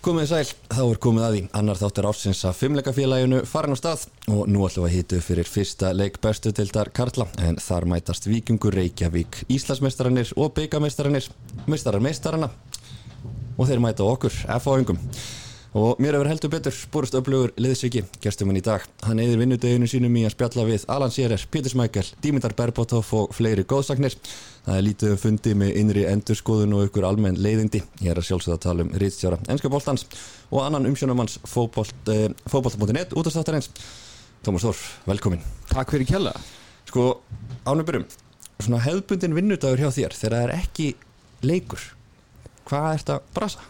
Komið sæl, þá er komið að því. Annar þáttur ásins að fimmleikafélaginu farin á stað og nú ætlum við að hýtu fyrir fyrsta leik bestu tildar Karla en þar mætast Víkingur Reykjavík, Íslandsmeistarannir og byggameistaranir, meistarar meistarana og þeir mæta okkur, F.A.ungum og mér hefur heldur betur búrust öflugur liðsviki, gestum hann í dag hann eðir vinnudeginu sínum í að spjalla við Alan Sjerer, Pítur Smækjal, Dímyndar Berbótov og fleiri góðsagnir. Það er lítið um fundi með innri endurskoðun og ykkur almenn leiðindi. Ég er að sjálfsögða að tala um Ríðstjára Ennska bóltans og annan umsjónumanns fókbólt.net eh, út af státtarins Tómas Þór, velkomin Takk fyrir kjalla. Sko, ánum byrjum svona hefðbundin vinnudagur hjá þér þegar það er ekki leikur hvað ert að brasa?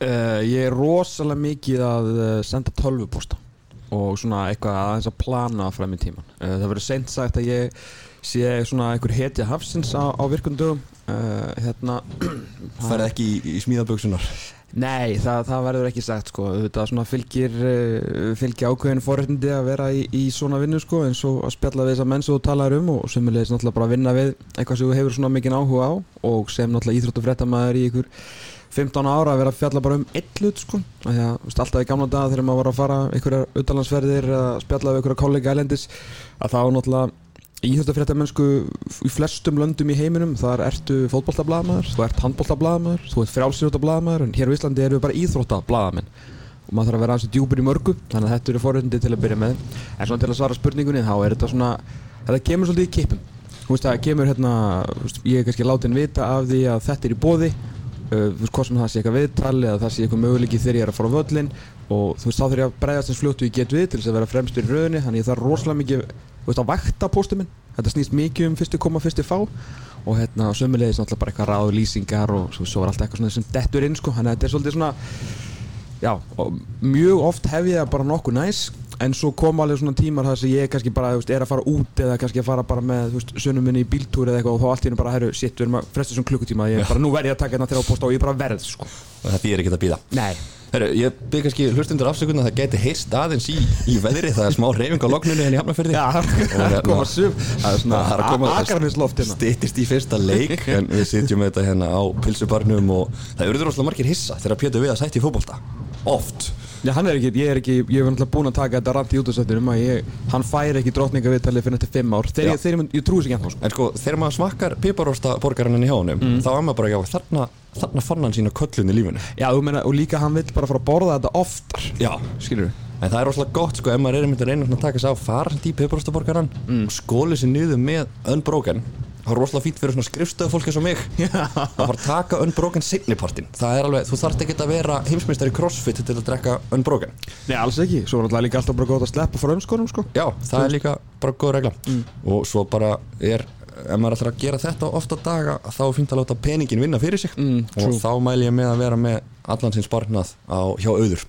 Uh, ég er rosalega mikið að uh, senda tölvuposta og svona eitthvað aðeins að plana fram í tíman. Uh, það verður seint sagt að ég sé svona einhver hetja hafsins á, á virkundum. Hérna, það er ekki í, í smíðaböksunar? Nei, það, það verður ekki sagt sko. Það fylgir, fylgir ákveðin forrættindi að vera í, í svona vinnu sko, eins og að spjalla við þessar menn sem þú talar um og semulegis náttúrulega bara að vinna við eitthvað sem þú hefur svona mikið áhuga á og sem náttúrulega íþróttufrættamæður í einhver 15 ára að vera að fjalla bara um eitt hlut sko. Því að veist, alltaf í gamla daga þegar maður var að fara einhverjar utanlandsferðir eða spjalla við einhverja kollega ælendis að þá náttúrulega íþjóftafréttamennsku í flestum löndum í heiminum þar ertu fótballtablaðamæður, þú ert handballtablaðamæður þú ert frjálsýrjóttablaðamæður en hér á Íslandi eru við bara íþróttablaðamenn. Og maður þarf að vera aðeins djúpur í mörgu þannig að þetta eru foröndi til að byrja með. En svona til að svara spurningunni þá er þetta svona þetta kemur svolítið í kipum þú veist það kemur hérna ég er kannski látin vita af því að þetta er í bóði Uh, þú veist hvort sem það sé eitthvað viðtali eða það sé eitthvað möguleiki þegar ég er að fara á völlin og þú veist þá þurf ég að bregðast eins fljóttu ég get við til þess að vera fremstur í rauninni þannig ég þarf rosalega mikið þú veist að vakta póstum minn. Þetta snýst mikið um fyrstu koma fyrstu fá og hérna á sömulegis náttúrulega bara eitthvað ráð lýsingar og svo, svo er allt eitthvað sem dettur inn sko þannig að þetta er svolítið svona já mjög oft hef ég bara nokkuð næs en svo kom alveg svona tímar þar sem ég kannski bara veist, er að fara út eða kannski að fara bara með sunnum minni í bíltúri eða eitthvað og þá allt í hennu bara herru, shit, við erum að fresta svona klukkutíma ég er bara, nú verð ég að taka hérna þér á posta og ég er bara verð sko. og það þýr ekki að býða Nei. Herru, ég byrð kannski hlustundur afsökun að það geti heist aðeins í, í veðri það er smá reyfing á logninu henni hafnafyrði Já, það er að koma við þegar við að Já, hann er ekki, ég er ekki, ég hef náttúrulega búin að taka þetta randi í útastættinum að ég, hann fær ekki drotningaviðtalið fyrir nætti fimm ár, þegar ég, ég, ég trúi sér ekki ennþá sko. En sko, þegar maður smakkar piparósta borgarinn í hjónum, mm. þá er maður bara, já, þarna, þarna fann hann sína köllun í lífinu. Já, þú meina, og líka hann vill bara fara að borða þetta oftar. Já. Skilur þú? En það er rosalega gott, sko, ef maður er einmitt að reyna að taka sig á farandi í piparósta borgarinn mm. og skóli sér niður með unbroken það er rosalega fít fyrir svona skrifstöðu fólk eins og mig. Að fara taka unbroken signipartin það er alveg, þú þarft ekki að vera heimsmeistar í crossfit til að drekka unbroken. Nei, alls ekki, svo er alltaf líka alltaf bara góð að sleppa frá umskonum sko. Já, það er líka bara góð regla. Mm. og svo bara er, ef maður ætlar að gera þetta ofta daga, þá fint að láta peningin vinna fyrir sig. Mm, og þá mæl ég með að vera með allan sinn sparnað á, hjá auður.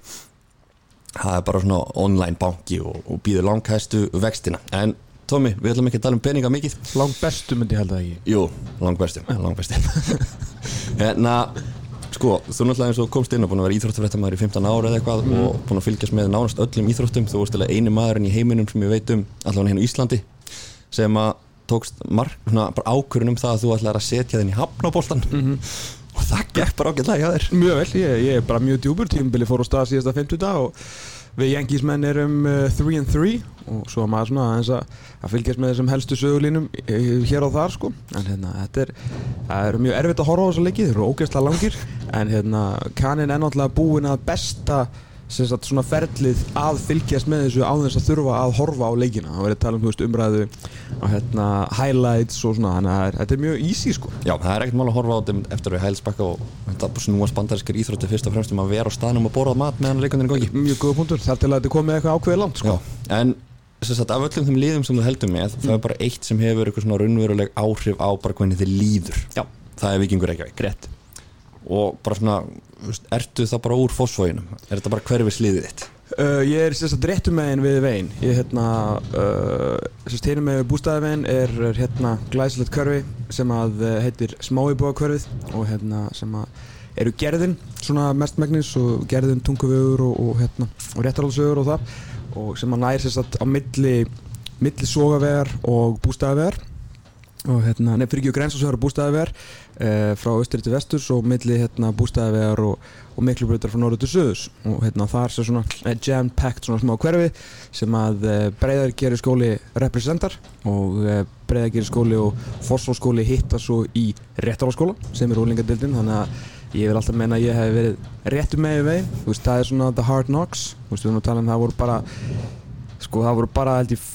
Það er bara svona online banki og, og býður langhæstu vextina. En Tómi, við ætlum ekki að tala um peninga mikið. Lang bestu myndi ég held að ekki? Jú, lang bestu, lang bestu Hérna, sko, þú náttúrulega eins og komst inn og búin að vera íþróttafrættamæður í 15 ára eða eitthvað mm. og búin að fylgjast með nánast öllum íþróttum. Þú vorst alveg eini maðurinn í heiminum sem ég veit um allavega hérna í Íslandi sem að tókst ákvörðunum það að þú ætlaði að setja þinn í hafnabóltan mm -hmm. og það gekk bara ágætlega hjá þér. Mjög vel, ég, ég er bara mjög djúbur tímbili fór á stað síðasta 50 dag og við Yankees-menn erum 3 uh, 3 og svo maður svona aðeins að, fylgjast með þessum helstu sögulínum hér og þar sko. En hérna þetta er, er mjög erfitt að horfa á þessa leiki, þeir eru ógeðslega langir. En hérna kannin er náttúrulega búin að besta sagt, svona ferlið að fylgjast með þessu á þess að þurfa að horfa á leikina. Það verður að tala um veist, umræðu og hérna, highlights og svona þannig að þetta er mjög easy sko. Já, það er ekkert mál að horfa á þetta eftir að við hælsbakka og þetta snúast bandarískar íþrótti fyrst og fremst um að vera á staðnum og borða mat meðan leikundin er góði Mjög góða punktur, þar til að þetta komið eitthvað ákveðið langt sko. Já, en sagt, af öllum þeim líðum sem þú heldur með mm. það er bara eitt sem hefur eitthvað svona raunveruleg áhrif á bara hvernig þið líður. Já. það er vikingur Reykjavík. Og bara svona, ertu það bara úr fósfóginum? Er þetta bara hverfisliðið þitt? Uh, ég er sérst að dréttum meginn við veginn ég er hérna uh, sérst hérna með bústæðaveginn er, hérna glæsilegt körfi sem að uh, heitir Smáibóa körfið og hérna sem að eru gerðin svona mestmægnis og gerðin tunguvögur og, og hérna og réttarhaldsögur og það og sem að næri sérst að á milli milli sogavegar og bústæðavegar og hérna, nefnir fyrir ekki grensasvegar og bústæðavegar uh, frá austri til vesturs og milli hérna bústæðavegar og, og miklubröðar frá norður til söðus og hérna þar sé svona eh, jam-packed svona smá hverfi sem að uh, breyðar gerir skóli representar og uh, breyðar gerir skóli og forsvóðskóli hitta svo í réttaráskóla sem er úlingadildin þannig að ég vil alltaf meina að ég hef verið réttu með veginn, þú veist, það er svona the hard knocks, þú veist, við erum að tala um það voru bara sko, það voru bara held ég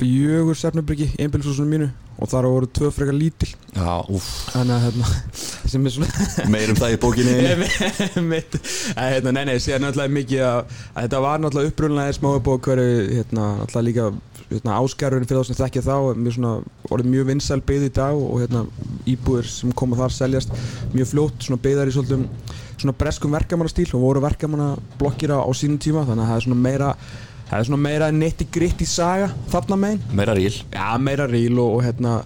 fjögur sefnabryggji í einbilsúsunum mínu og þar voru tvö frekar lítil. Já, þannig að hérna, sem er svona meir um það í bókinni. Að hérna, nei, nei, sér náttúrulega mikið að, að þetta var náttúrulega upprunlega smáubók hverju, hérna, náttúrulega líka hérna, áskerfurinn fyrir þá sem þekkja þá mjög svona, orðið mjög vinsæl byggð í dag og hérna, íbúðir sem koma þar seljast mjög fljótt, svona byggðar í svolítum svona breskum verkamannastíl og voru verkamannablokkir á sínum tíma þannig að það er svona meira það er svona meira netti gritt í saga þarna megin. Meira ríl Já, meira ríl og, og hérna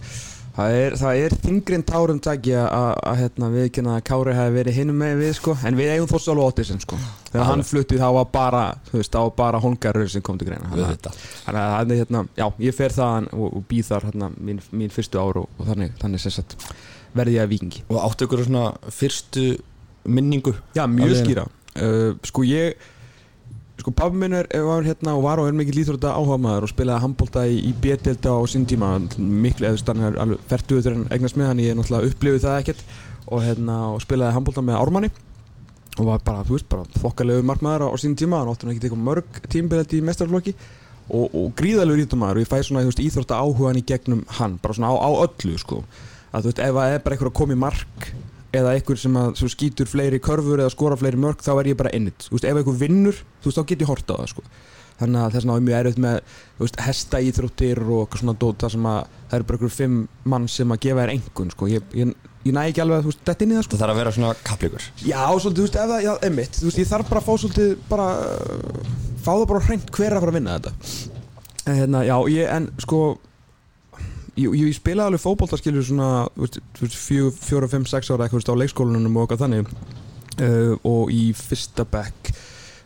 það er, er þingri en tárum tæki að hérna, við ekki að Kári hefði verið hinum með við sko. En við eigum þó Sálva Óttisson sko. Þegar hann fluttið þá var bara þú veist, þá var bara hongarur sem kom til greina. Þannig að- það er hérna, já, ég fer þaðan og, og býð þar hérna mín, mín fyrstu ár og, og þannig, þannig sem sagt verði ég að vikingi Og áttu ykkur svona fyrstu minningu? Já, mjög Alveg. skýra. Uh, Sko ég Sko pabbi minn er, var hérna og var og er mikið líþrótta áhuga maður og spilaði handbólta í, í B-delta á sín tíma. Miklu eða stann er alveg ferduð þegar hann eignast með hann. Ég er náttúrulega upplifið það ekkert. Og hérna og spilaði handbólta með Ármanni. Og var bara, þú veist, bara þokkalegu markmaður á, sín tíma, hann hann ekki eitthvað mörg tímbilið í mestarflokki og, og gríðalegu rítumæður og ég fæ svona, veist, íþrótta áhugan í gegnum hann, bara svona á, á öllu, sko. Að þú veist, ef það er bara eitthvað að koma í mark eða einhver sem að svo skýtur fleiri körfur eða skora fleiri mörg, þá er ég bara innit ef einhver vinnur, þú veist, þá get ég horta á það, sko. Þannig að þess vegna er mjög erfitt með veist, hesta íþróttir og eitthvað svona dóta sem að það eru bara einhver fimm mann sem að gefa þér engun, sko. Ég, ég, ég næ ekki alveg að, þú veist, þetta inn í það, sko. Það þarf að vera svona kaplíkur. Já, svolítið, þú veist, ef það, já, einmitt Þú veist, ég þarf bara að fá svolítið bara fá það bara hreint hver er að fara að vinna þetta. En hérna, já, ég, en sko ég, ég, spilaði alveg fótbolta skilur svona, fjóra, fimm, sex ára eitthvað, á leikskólanum og okkar þannig. Uh, og í fyrsta bekk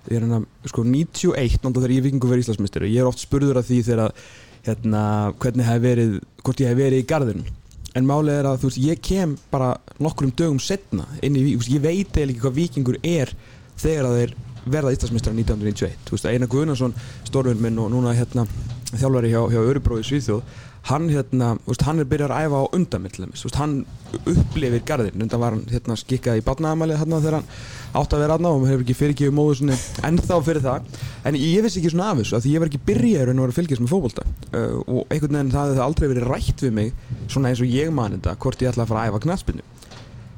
ég er hérna, sko, 91 náttúrulega þegar ég vikingu verið Íslandsmeistari ég er oft spurður af því þegar hérna, hvernig hef verið, hvort ég hef verið í garðinum. En málið er að þú veist, ég kem bara nokkrum dögum setna inn í, veist, ég veit eða ekki hvað vikingur er þegar þeir verða Íslandsmeistrar 1991 þú veist, Einar Guðnason, stórvinn minn og núna hérna þjálfari hjá, hjá Örubrói Svíþjóð hann hérna, veist, hann er byrjar að æfa á veist, hann upplifir garðin undan var hann hérna skikkað í barnaðamalið hérna þegar hann átt að vera aðna og hefur ekki fyrirgefið móðu svona ennþá fyrir það. En ég vissi ekki svona af þessu af því ég var ekki byrjaður en var að fylgjast með fótbolta. Uh, og einhvern veginn það hefði aldrei verið rætt við mig svona eins og ég man þetta hvort ég ætla að fara að æfa knaspinu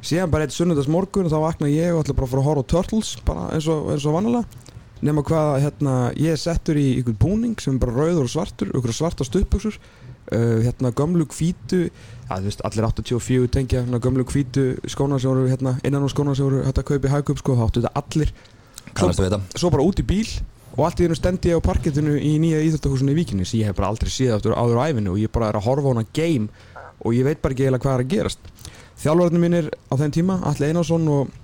síðan bara eitt sunnudags morgun og þá vakna ég og ætla bara að fara að horfa á Turtles eins og, eins og vanlega nema hvað hérna, ég settur í einhvern búning sem bara rauður og svartur einhverja svarta stuppbuxur uh, hérna gömlu hvítu ja, veist, allir 84 tengja hérna, gömlu hvítu skóna sem voru hérna, innan á skóna sem voru hægt að kaupa í hagkaup sko, þá áttu þetta allir þetta? svo bara út í bíl og allt í hennu stendi ég á parkettinu í nýja íþjóttahúsinu í Víkinni sem ég hef bara aldrei séð aftur áður á æfinu og ég bara er að horfa á hana game og ég veit bara ekki eiginlega hvað er að gerast þjálfurarnir mínir á þeim tíma Alli Einarsson og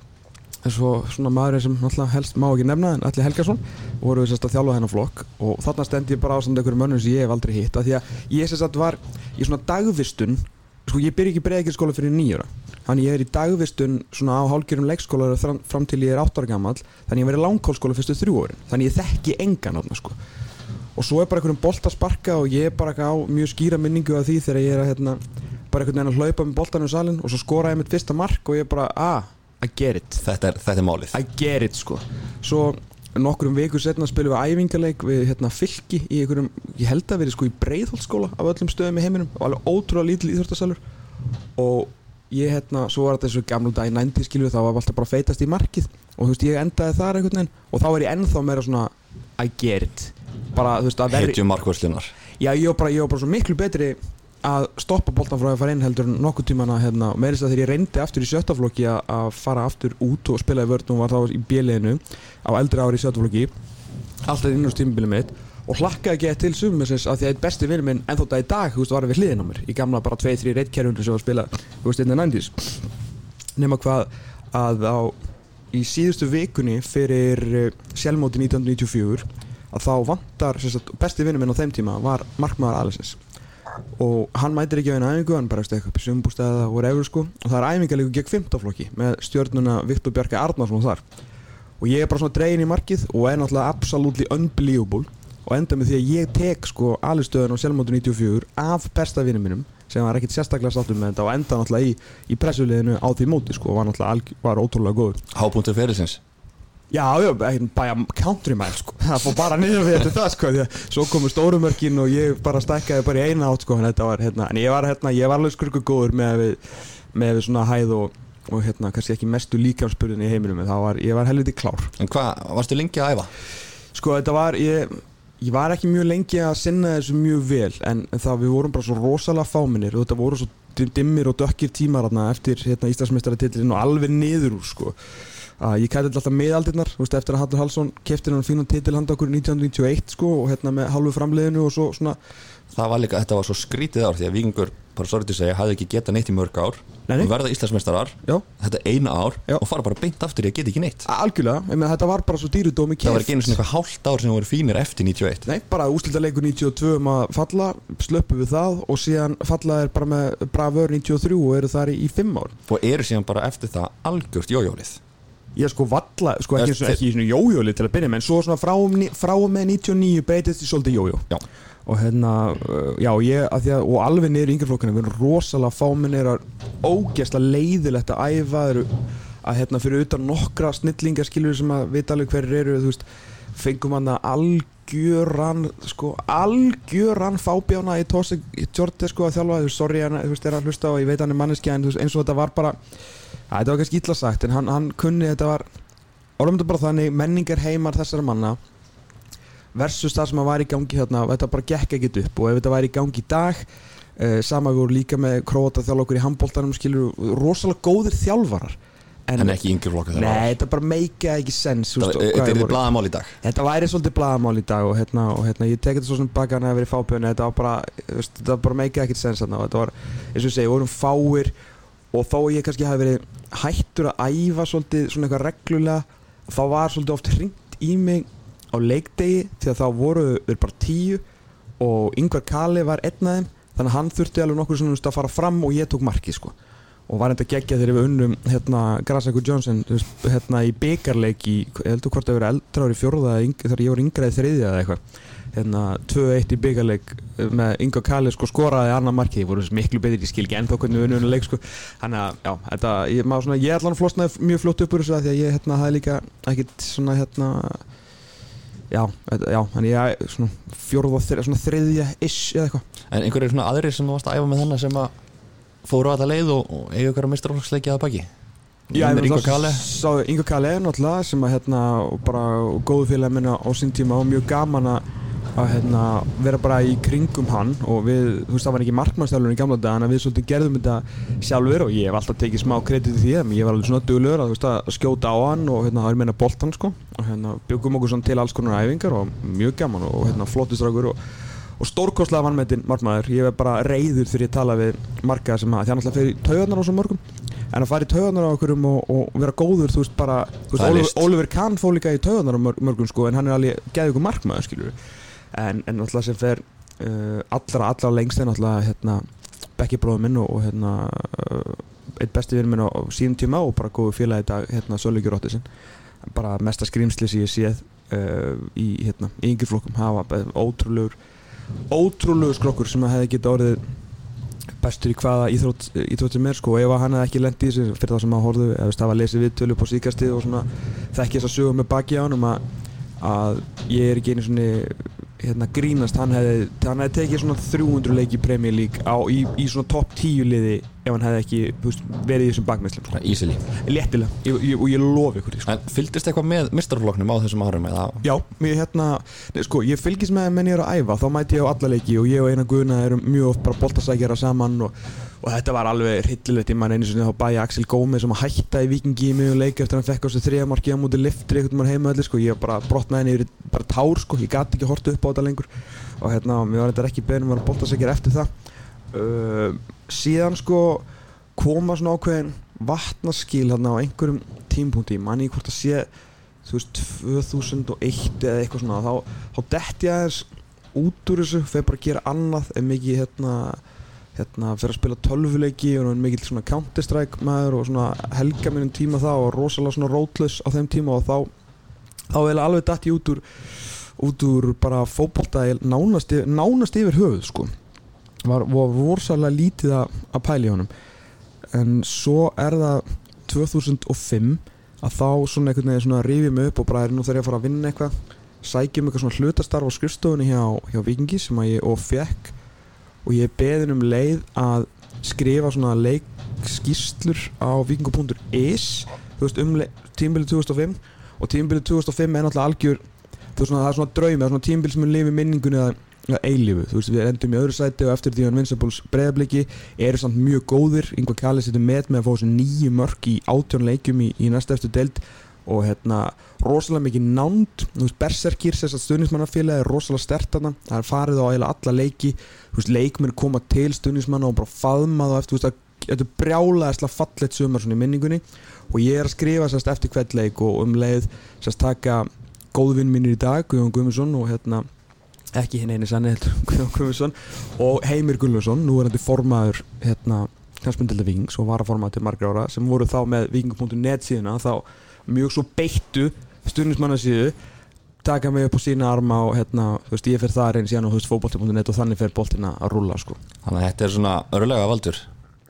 svo svona maðurinn sem helst má ekki nefna en Alli Helgason voru við sérst að þjálfa þennan flokk og þarna stendi ég bara á samt einhverjum mönnum sem ég hef aldrei hitt af því að ég sérst að var í svona dagvistun sko ég byrja ekki breiðakirskóla fyrir nýjura þannig ég er í dagvistun svona á hálgjörum leikskóla fram, til ég er 8 ára gammal þannig ég verið langkólskóla fyrstu þrjú árin þannig ég þekki engan þarna sko. Og svo er bara einhverjum bolt að sparka og ég er bara á mjög skýra minningu af því þegar ég er að hérna, bara einhvern veginn að hlaupa með boltanum í salin og svo skora ég mitt fyrsta mark og ég er bara ah, I get it. Þetta er, þetta er málið. I get it sko. Svo nokkrum vikur setna spilum við æfingarleik við hérna, fylki í einhverjum ég held að verið sko í breiðholtskóla af öllum stöðum í heiminum. Og alveg ótrúlega lítil íþórtasalur og ég hérna, svo var þetta eins og gamlu dag í 90 skilju þá var alltaf bara feitast í markið. Og þú veist ég endaði þar einhvern veginn. Og þá er ég ennþá meira svona I get it. Bara þú veist að verði Hetjum markvörslunar Já, ég var bara, ég var bara svo miklu betri að stoppa boltan frá að fara inn heldur nokkuð tíman að hérna, meirist að þegar ég reyndi aftur í sjöttaflokki að, fara aftur út og spila í vörn og var þá í bjöliðinu á eldri ári í sjöttaflokki alltaf inn á tímabilið mitt og hlakkaði ekki til summisins að því að einn besti vinnur minn en þótt að í dag, veist, var við hliðin á mér. Í gamla bara 2-3 reitkerfundu sem var að spila veist, innan 90s nema hvað að á í síðustu vikunni fyrir uh, sjálfmóti 1994 að þá vantar sagt, besti vinnur minn á þeim tíma var markmaður Alessins og hann mætir ekki á einu æfingu hann bara upp í sumbústæða og reyfur sko. Og það er æfingarleiku gegn 15 flokki með stjórnuna Viktor Bjarki Arnarsson þar. Og ég er bara svona dregin í markið og er náttúrulega absolutely unbelievable. Og enda með því að ég tek sko alistöðun á Selmótu 94 af besta vinnum minnum sem var ekkert sérstaklega sáttum með þetta og enda náttúrulega í, í pressuleginu á því móti sko og var náttúrulega var ótrúlega góður. Hápunktur ferilsins Já, já, ekki bara country mile sko. Það fór bara niður við þetta það sko því að svo komu stórumörkin og ég bara stækkaði bara í eina átt sko en þetta var hérna en ég var hérna, ég var alveg skurku góður með við, með við svona hæð og, og hérna kannski ekki mestu líkamspurðin í heiminum en það var, ég var helviti klár. En hvað, varstu lengi að æfa? Sko þetta var, ég, ég var ekki mjög lengi að sinna þessu mjög vel en, en það við vorum bara svo rosalega fáminir og þetta voru svo dimmir og dökkir tímar hérna, eftir hérna, Íslandsmeistaratitlin og alveg niður úr sko að ég kæti alltaf miðaldirnar eftir að Hallur Hallsson kefti hann fínan titil handa okkur 1991 sko og hérna með halvu framleiðinu og svo svona Það var líka, þetta var svo skrítið ár því að Víkingur, bara sorgir til að segja, hafði ekki getað neitt í mörg ár. Nei, nei. verða Íslandsmeistarar. Þetta eina ár Já. og fara bara beint aftur í að geta ekki neitt. Algjörlega, ég meina þetta var bara svo dýrudómi Það var keft ekki einu svona eitthvað hálft ár sem voru fínir eftir 91 Nei, bara úslita leikur 92 um að falla slöppu við það og síðan falla er bara með bravör 93 og eru þar í 5 ár. Og eru síðan bara eftir það algjört jójólið Ég sko valla, sko ekki, Eftir- ekki svona jójóli til að byrja með en svo svona frá, frá og með 99 breytist í svolítið jójó Já. og hérna, uh, já ég að því að, og alveg niður í yngjaflokkuna við erum rosalega fáminnir að ógeðslega leiðilegt að æfa eru að hérna fyrir utan nokkra snillingar skilur sem að vita alveg hverjir eru þú veist, fengum hann að algjöran sko, algjöran fábjána í Tósi Tjorti sko að þjálfa, þú veist, sorry hann, þú veist, er að hlusta og ég veit hann er manneski en eins og þetta var bara að þetta var kannski illa sagt en hann, hann kunni þetta var orðum þetta bara þannig menningar heimar þessara manna versus það sem að var í gangi þarna þetta bara gekk ekkert upp. Og ef þetta væri í gangi í dag uh, sama við vorum líka með Króata þjálfa okkur í handbóltanum skilur rosalega góðir þjálfarar. En ekki yngri flokka þeirra Nei, þetta bara meika ekki sens Þetta er þið voru. blaðamál í dag. Þetta væri svolítið blaðamál í dag og hérna, og hérna ég tek þetta svo sem baka hann að vera í fábjörni þetta var bara, var bara meika ekkert sens þetta var, eins og ég segi, vorum fáir og þó ég kannski hafi verið hættur að æfa svolítið svona eitthvað reglulega þá var svolítið oft hringt í mig á leikdegi því að þá voru við bara tíu og Yngvar Kali var einn af þeim þannig að hann þurfti alveg nokkur svona að fara fram og ég tók markið sko. Og var enda geggja þegar við unnum hérna Grasakur Johnson hérna í byggarleik í, ég heldur hvort það verið eldra ári fjórða þegar ég var yngra í þriðja eða eitthvað hérna 2-1 í byggarleik með Ingo Kali sko skoraði annar markið, ég voru miklu betri, ég skil ekki ennþá hvernig við unnum leik sko. Þannig að já, þetta, ég, maður svona, ég allan flosnaði mjög fljótt upp úr þessu að því að ég hérna hafði líka ekkit svona hérna já, þetta, já, þannig ég svona fjórða, þri- svona þriðja ish eða eitthvað. En einhverjir svona aðrir sem þú varst að æfa með þennan sem að fóru á alla leið og, og eiga ykkur að mistraflokksleiki að baki? Já, Ingo Kale er náttúrulega sem að hérna og bara góðu félag minna á sín tíma og mjög gaman að að hérna vera bara í kringum hann og við, þú veist það var ekki markmannstælun í gamla dag en við svolítið gerðum þetta sjálfur og ég hef alltaf tekið smá kredit í því en ég var alveg svona duglegur að, veist, að skjóta á hann og hérna það er meina boltan sko. Og hérna byggum okkur til alls konar æfingar og mjög gaman og hérna flottistrákur og og stórkostlega vannmetinn markmaður. Ég er bara reyður þegar ég tala við marga sem að því hann alltaf fyrir taugarnar á svo mörgum. En að fara í taugarnar á okkurum og, og vera góður þú veist bara Það er Oliver, Kahn fór líka í taugarnar á mörg- mörgum sko en hann er alveg geðið ykkur markmaður skilur en, en alltaf sem fer uh, allra allra lengst er alltaf hérna Becky bróður minn og, og hérna uh, eitt besti vinn minn á, síðan tíma og bara góðu félagi dag hérna Sölvíkjur Óttisinn bara mesta skrýmsli sem ég séð uh, í hérna í yngri flokkum. Hafa ótrúlegur ótrúlegur skrokkur sem að hefði geta orðið bestur í hvaða íþrótt, íþrótt sem er sko. Og ef hann hefði ekki lent í þessu fyrir það sem að horfðu eða veist, hafa lesið viðtölu upp á síkastið og svona þekki þess að sögum með baki á hann að, að ég er ekki einu svona hérna, grínast, hann hefði, hann hefði tekið svona 300 leiki Premier League á, í, í svona topp 10 liði ef hann hefði ekki veist, verið í þessum bakmeðslum sko. Easily léttilega, ég, ég, og ég lofi ykkur sko. En fylgdist eitthvað með mistraflokknum á þessum árum eða Já, mér hérna, nei, sko, ég fylgist með menn ég er að æfa, þá mæti ég á alla leiki og ég og eina guðna erum mjög oft bara boltasækjara saman og, og þetta var alveg hryllilegt, ég man einu sinni þá bæja Axel Gómez sem að hætta í vikingi í mjög leik eftir að hann fekk á sig þriðamarki á múti liftri einhvern veginn heima allir, sko, ég bara brotnaði henni yfir bara tár, sko, ég gati ekki horta upp á þetta lengur. Og hérna, mér var þetta ekki beðnum að vera boltasækjara eftir það. Uh, síðan, sko, koma svona ákveðin vatnaskil hérna á einhverjum tímpunkti, manni hvort að sé þú veist 2001 eða eitthvað svona. Þá, þá detti ég aðeins út úr þessu fyrir bara að gera annað en mikið hérna, hérna fyrir að spila tölvuleiki og hann er mikið svona counter-strike maður og svona helga minnum tíma þá og rosalega svona rótlös á þeim tíma og þá þá er alveg dætt ég út úr út úr bara fókbalta nánast, nánast yfir höfuð sko. Var, var rosalega lítið að, í honum. En svo er það 2005 að þá svona einhvern veginn svona rifið mig upp og bara er nú þegar ég að fara að vinna eitthvað sækjum eitthvað svona hlutastarf á skrifstofunni hjá, hjá Vikingi sem að ég og fekk og ég beðin um leið að skrifa svona leikskýslur á vikingu.is um tímbilið 2005 og tímbilið 2005 er náttúrulega algjör veist svona það er svona draumi, það er svona tímbil sem er lifið minningunni að að eilífu, þú veist við endum í öðru sæti og eftir því að Vinsabúls breyðabliki eru samt mjög góðir, yngvar Kjalli setur með með að fá þessu nýju mörk í átjón leikjum í, í næsta eftir deild og hérna rosalega mikið nánd. Berserkir, þess að stuðnismannafélagi er rosalega stert þarna, það er farið á alla leiki, veist leikmenn koma til stuðnismanna og bara faðma þá eftir veist þetta brjálega fallet sumar svona í minningunni. Og ég er að skrifa sérst eftir hvert leik og um leið sérst taka góðvinn mínir í dag, Guðjón Guðmundsson og hérna ekki hinn eini sann heldur Guðjón Guðmundsson og Heimir Gullarsson, nú er þetta formaður hérna knastmyndilda Vikings og var að formaður til margra ára sem voru þá með viking.net síðuna þá mjög svo beittu stundismanna síðu taka mig upp á sína arma og hérna, þú veist, ég fer það reyn síðan og þú veist, fótbolti.net og þannig fer boltina að rúlla sko. Þannig að þetta er svona örlega valdur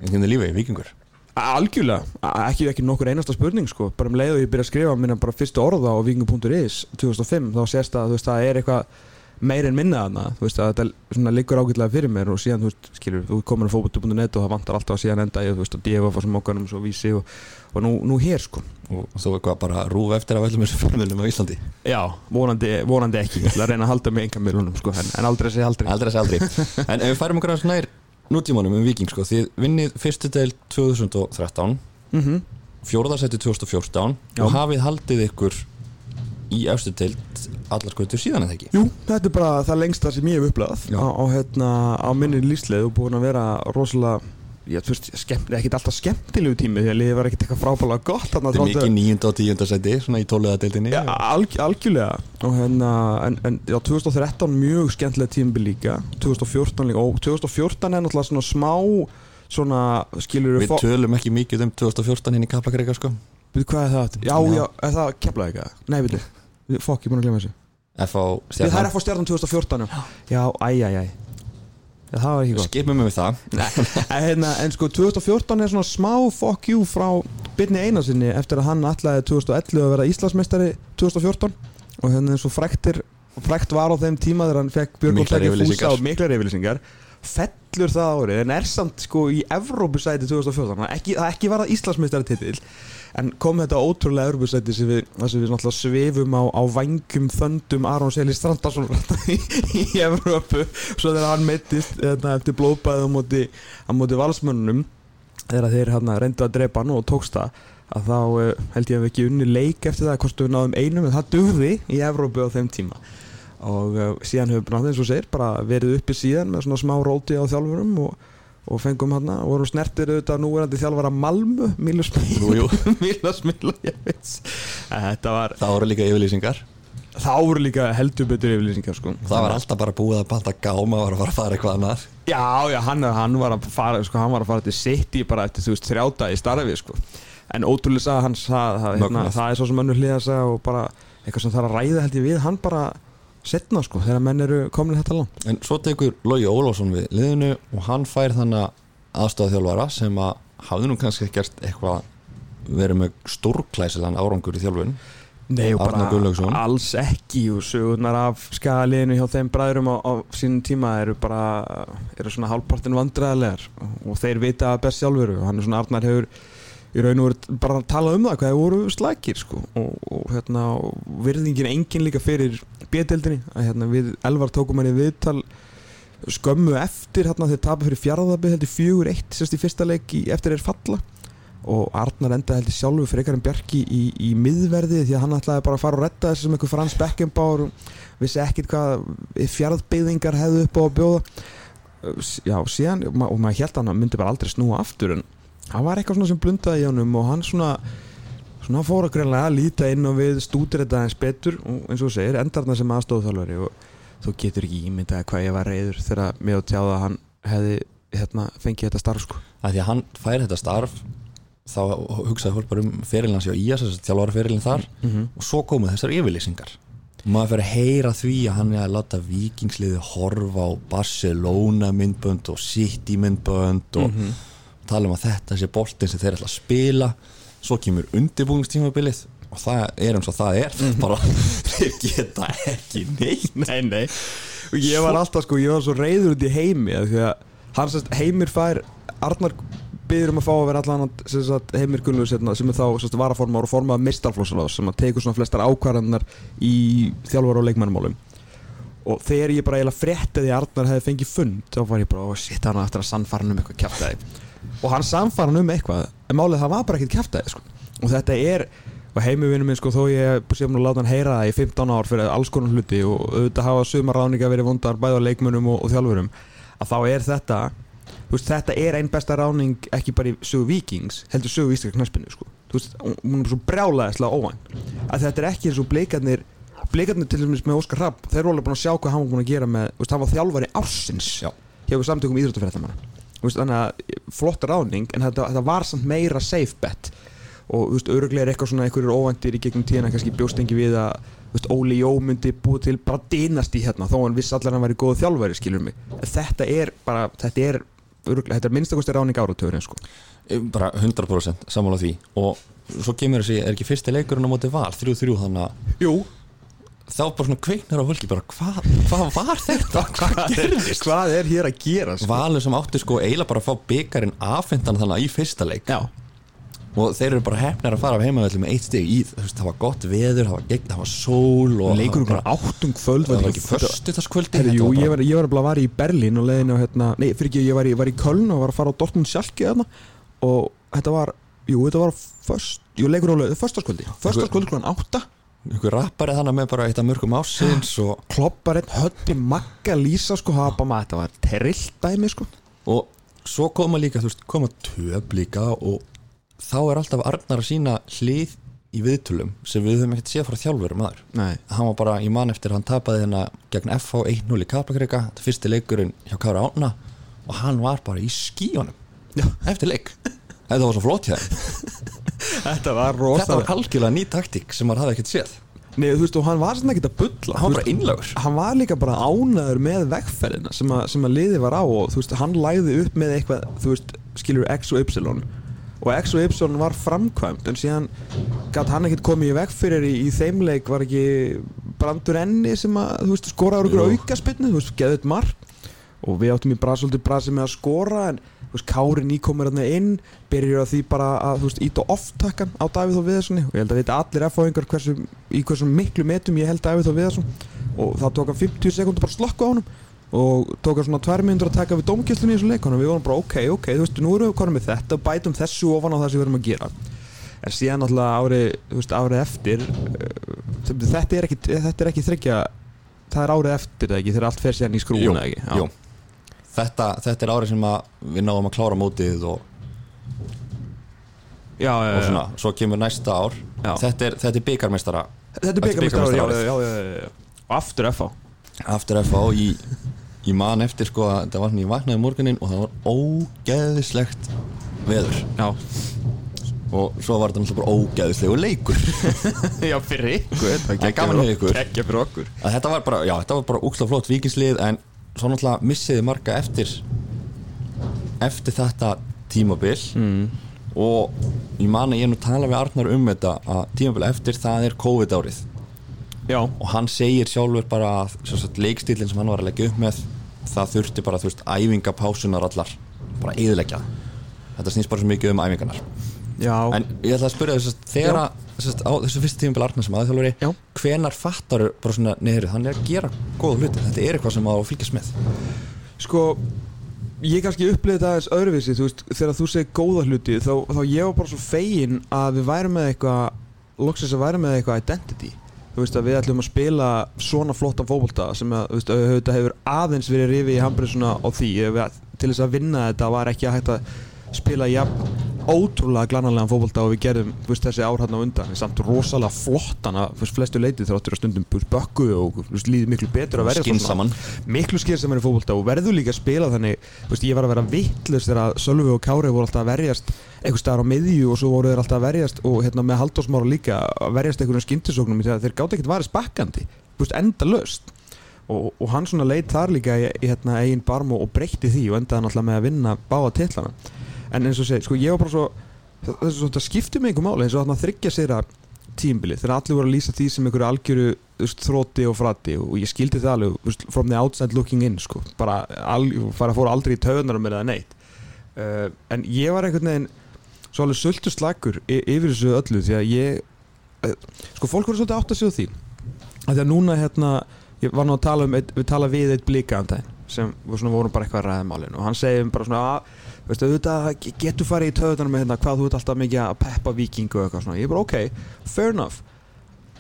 einhvern veginn lífi, vikingur Algjörlega, ekki, ekki nokkur einasta spurning sko, bara um leið og ég byrja að skrifa minna bara fyrstu orða á viking.is 2005, þá sést að þú veist, það er eitthvað meir en minna þarna, þú veist, að þetta liggur ágætlega fyrir mér og síðan, þú veist, skilur, þú komur á fótbolti.net og það vantar alltaf að síðan enda ég, þú veist, að og sem okkarnum svo vísi og, og nú, nú hér sko. og þú eitthvað bara rúf eftir af öllum þessu fjölmjölum á Íslandi Já, vonandi, vonandi ekki, ég ætla að reyna að halda mig enga miðlunum sko, en, en aldrei segja aldrei. Aldrei að segja aldrei En ef við færum okkur aðeins nær nútímanum um viking sko, þið vinnið fyrstu del 2013 Mm fjórðarsæti 2014 Já. og hafið haldið ykkur í efstu deild allar skautur síðan eða ekki? Jú, þetta er bara það lengsta sem ég hef upplegað á, á, hérna, á minni lífsleið. Og búin að vera rosalega ég þú veist, skemmt, ekkert alltaf skemmtilegu tími því að liðið var ekkert eitthvað frábælega gott Þetta er mikið níunda og tíunda sæti svona í tóluða deildinni Já, alg, algjörlega. Og hérna, en, en já, 2013 mjög skemmtilega tímbil líka. 2014 líka, og 2014 er náttúrulega svona smá svona, skilur Við tölum ekki mikið um 2014 hinn í Kaplakreika sko. Við hvað er það? Já, Já. já, er það keflaði eitthvað? Nei, við við, fokk, ég búin að glemma þessu. Það er að fá stjarnan 2014 Já, já æ, æ, æ Já, það var ekki gott. Skipum við það. En, hérna, en sko 2014 er svona smá fuck you frá Byrni Einarsinni eftir að hann ætlaði 2011 að vera Íslandsmeistari 2014 og hérna eins og fræktir frækt var á þeim tíma þegar hann fekk miklar yfirlýsingar. fellur það árið. En er samt sko í Evrópusæti 2014 það ekki, það ekki var það Íslandsmeistari titill en kom þetta ótrúlega Evrópusæti sem við, sem við náttúrulega svefum á, á vangum þöndum Aron Seli Strandarsson í, í Evrópu. Svo þegar hann meittist hérna, eftir blóðbæði á móti, valsmönnum þegar þeir hérna, reyndu að drepa hann og tókst það að þá uh, held ég að við ekki unni leik eftir það hvort við náðum einum en það dugði í Evrópu á þeim tíma. Og uh, síðan höfum við náttúrulega eins og segir bara verið uppi síðan með svona smá róti á þjálfurum og, og fengum hann og vorum snertir auðvitað núverandi þjálfara Mílus ég veit. Þetta var Það voru líka yfirlýsingar. Þá voru líka heldur betur yfirlýsingar sko. Það var alltaf bara búið að banta gáma var að fara að fara eitthvað annað. Já, já, hann, hann var að fara sko, hann var að fara til City bara eftir þú veist þrjáta í starfi sko. en ótrúlega sagði hans það, það, hérna, það er svo sem önnur sagði og bara eitthvað sem þarf að ræða held ég við. Hann bara setna sko þegar menn eru komin þetta langt En svo tekur Lógi Ólafsson við liðinu og hann fær þannig aðstofþjálfara sem að hafði nú kannski gert eitthvað verið með stórklæsilegan árangur í þjálfun Nei og Arnar bara Gunnlaugsson. alls ekki og sögurnar af skaliðinu hjá þeim bræðurum á, á sínum tíma eru bara eru svona hálfpartin vandræðilegar og þeir vita best sjálfur og hann er svona Arnar hefur í raun og veru bara að tala um það hvað þeir voru slækir sko. Og, og hérna virðingin engin líka fyrir bjödeldinni að hérna við Elvar tókum hann í viðtal skömmu eftir hérna þeir tapir fyrir fjárðabi heldur fjögur eitt sérst í fyrsta leik í, eftir þeir falla. Og Arnar endaði heldur sjálfur fyrir eitthvað Bjarki í, í miðverði því að hann ætlaði bara að fara og retta þessu sem einhver Frans Beckenbauer vissi ekkit hvað fjárðbyðingar hefðu upp á að bjóða. Já, síðan, og maður held að hann myndi bara aldrei snúa aftur en það var eitthvað sem blundaði í honum og hann svona svona fór að greinlega að líta inn og við stútir þetta eins betur og eins og segir, endarna sem aðstofþjálfari og þú getur ekki ímyndað hvað ég var reyður þegar mér og tjáða að hann hefði hérna, fengið þetta starf sko. að því að hann fær þetta starf þá hugsaði fólk bara um hans hjá IAS þess að þjálfara ferilin þar mm -hmm. og svo komu þessar yfirlýsingar og maður fyrir að heyra því að hann er að láta vikingsliði horfa á Barcelona myndbönd og City myndbönd og Mhm. Tala um að þetta sé boltin sem þeir ætla að spila. Svo kemur undirbúingstímabilið og það er eins og það er. Mhm. bara, þeir geta ekki neitt. Nei, nei. Og ég var alltaf sko, ég var svo reyður út í heimi því að sérst heimir fær Arnar byður um að fá að vera allan sagt, heimir Gunnlaugs hérna, sem er þá sérst, varaformar og formar mistarflósalás sem að tekur svona flestar ákvarðanar í þjálfur og leikmannmálum og þegar ég bara eiginlega frétti því að Arnar hefði fengið fund þá var ég bara, shit, hann á eftir að sannfara hann um eitthvað kjaftaði og hann sannfara hann um eitthvað en málið það var bara ekkert kjaftaði sko. og þetta er, og heimivinnu minn sko, þó ég sé um að láta hann heyra það í 15 ár fyrir alls konar hluti og auðvitað hafa sumar ráninga verið vondar bæði á leikmönnum og, og þjálfurum að þá er þetta veist, þetta er einn besta ráning ekki bara í sögu vikings heldur sögu íslenska knaspinu sko. Hún er svo brjálæðislega óvæn að þetta er ekki eins og bleikarnir bleikarnir til dæmis með Óskar Rapp þeir eru alveg búin að sjá hvað hann var búin að gera með veist, hann var þjálfari ársins Já. hjá samtökum íþróttafréttamanna Þú veist, þannig að flott ráning en þetta, þetta var samt meira safe bet. Og þú veist, öruglega er eitthvað svona einhverjur óvæntir í gegnum tíðina kannski bjóst engi við að þú veist, Óli Jó myndi búið til bara dynast í hérna þó hann viss allar hann væri góð þjálfari skilur mig. En þetta er bara, þetta er öruglega, þetta er minnstakosti ráning áratöðurinn sko. bara 100% sammála því. Og svo kemur þessi, er ekki fyrsti leikurinn á móti val? 3-3 þannig að Jú, þá bara svona kveiknar á fólki bara hvað hva var þetta, hvað gerðist? hvað er hér að gera sko? Valur sem átti sko eiginlega bara að fá byggarinn afhendan þannig í fyrsta leik. Já, og þeir eru bara hefnar að fara af heimavelli með eitt stig í, veist, það var gott veður, það var, gegn, það var sól og leikur var, áttum kvöld það var ekki var ég bara- var, ég var bara var í Berlín og leiðin á hérna, nei, fyrir ekki, ég var í, var í Köln og var að fara á Dortmund sjálki þarna og þetta var, jú, þetta var först, jú, leikur á einhver rappari þannig með bara eitt af mörgum ásins og, klopparinn, höndi, magga, lísa, sko, hafa maður, þetta var terrill dæmi, sko. Og svo koma líka, þú veist, koma töp líka og þá er alltaf Arnar að sína hlið í viðtölum sem við höfum ekkert séð frá þjálfurum aður. Hann var bara í mann eftir hann tapaði hérna gegn FH 1-0 í Kaplakrika þetta fyrsti leikurinn hjá Kára Ána og hann var bara í skíunum eftir leik. Þetta var svo flott þeim þetta var þetta rosa var algjörlega ný taktík sem maður hafði ekkert séð. Nei, þú veist, og hann var svona ekkert að bulla. Hann var bara innlagur hann var líka bara ánaður með vegferðina sem að, sem að liði var á og þú veist, hann læði upp með eitthvað þú veist, skilur X og Y. Og X og Y var framkvæmt en síðan gæti hann ekkert komið í vegferðir í, í þeimleik var ekki brandur enni sem að, þú veist, skoraður okkur Jú. aukaspinnu, þú veist, geðið mark. Og við áttum í brasoldi brasi með að skora en veist, Kári nýkomur hérna inn byrjur að því bara að þú veist, íta off-takkan á Davíð og Viðarssoni og ég held að vita allir F-fáingar hversu, í hversu miklu metum ég held Davíð og Viðarsson. Og það tók hann 50 sekundur bara að slokka á honum. Og tók hann svona tvær minnur að taka við dómkjöldunni í þessu leik. Og við vorum bara ok, ok, þú veist, nú erum við konum með þetta og bætum þessu ofan á það sem við erum að gera. En síðan náttúrulega árið, þú veist, árið eftir uh, þetta er ekki, þetta er ekki þryggja það er árið eftir það ekki þegar allt fer síðan í skrúuna ekki? Já. jú. Þetta, þetta er árið sem við náðum að klára mótið og, Já, já, og svona, svo kemur næsta ár. Þetta er, þetta er byggarmeistara Þetta er já. Og aftur FH aftur FH í, í man eftir sko að þetta var svona ég vaknaði morgunin og það var ógeðislegt veður. Já, og svo var þetta náttúrulega bara ógeðislegu leikur. Já fyrir ykkur. Það er gaman ykkur. Fyrir okkur. Að þetta var bara, já, þetta var bara úksla flott vikingslið en svo náttúrulega missiði marga eftir eftir þetta tímabil. Mm. og ég man að ég er nú tala við Arnar um þetta að tímabil eftir það er COVID árið Já, og hann segir sjálfur bara að leikstílinn sem hann var að leggja upp með það þurfti bara, þú veist, æfingapásunar allar bara eðileggja þetta snýst bara svo mikið um æfingarnar. Já. En ég ætla að spyrja þess að þegar að sem sagt, á þessu fyrstu tímabil Arnar sem aðþjálfari Já. hvenar fattar bara svona hann er að gera góða hluti, þetta er eitthvað sem á að fylgjast með. Sko, ég kannski upplifði þetta aðeins öðruvísi Þú veist, þegar þú segir góða hluti þá, þá ég var bara svo fegin að við værum með eitthvað loksins að værum með eitthvað identity. Þú veist að við ætlum að spila svona flottan fótbolta sem að, veist, auðvitað hefur aðeins verið rifið í handbreyðsuna á því. Til þess að vinna þetta var ekki að hægt að spila jafn ótrúlega glananlegan fókbalta og við gerðum veist, þessi ár á undan. Við samt rosalega flottan að flestu leiti þráttur að stundum bökku og veist, líði miklu betur að verja Skinsaman. miklu skinsaman í fókbalta og verður líka að spila þannig veist, ég var að vera vittlust þegar Sölvi og Kári voru alltaf að verjast einhver staðar á miðju og svo voru þeir alltaf að verjast og hérna, með Halldórsmára líka að verjast einhverjum skindisóknum þegar þeir gátt ekkert varist bakkandi enda löst og, og hann svona leitt þar líka í, í hérna, eigin barm og, og breytti því og endaði náttúrulega með að vinna báða tillana en eins og segi, sko ég var bara svo það, það, það skipti mig einhver máli eins og þarna þryggja sér að tímbili þegar allir voru að lýsa því sem einhverju algjöru veist, þrótti og fratti og ég skildi það alveg veist, from the outside looking in sko. bara al, fara að fóra aldrei í töðunar með það neitt uh, en ég var einhvern veginn svo alveg söldu slagur yfir þessu öllu því að ég uh, sko fólk voru svolítið átt að segja því að því að núna hérna ég var nú að tala um, við tala við eitt blíka um sem vorum bara eitthvað ræðmálin og hann segið bara svona að veistu, auðvitað getur farið í töðunar með hérna hvað þú ert alltaf mikið að peppa vikingu og eitthvað svona, ég er bara ok, fair enough.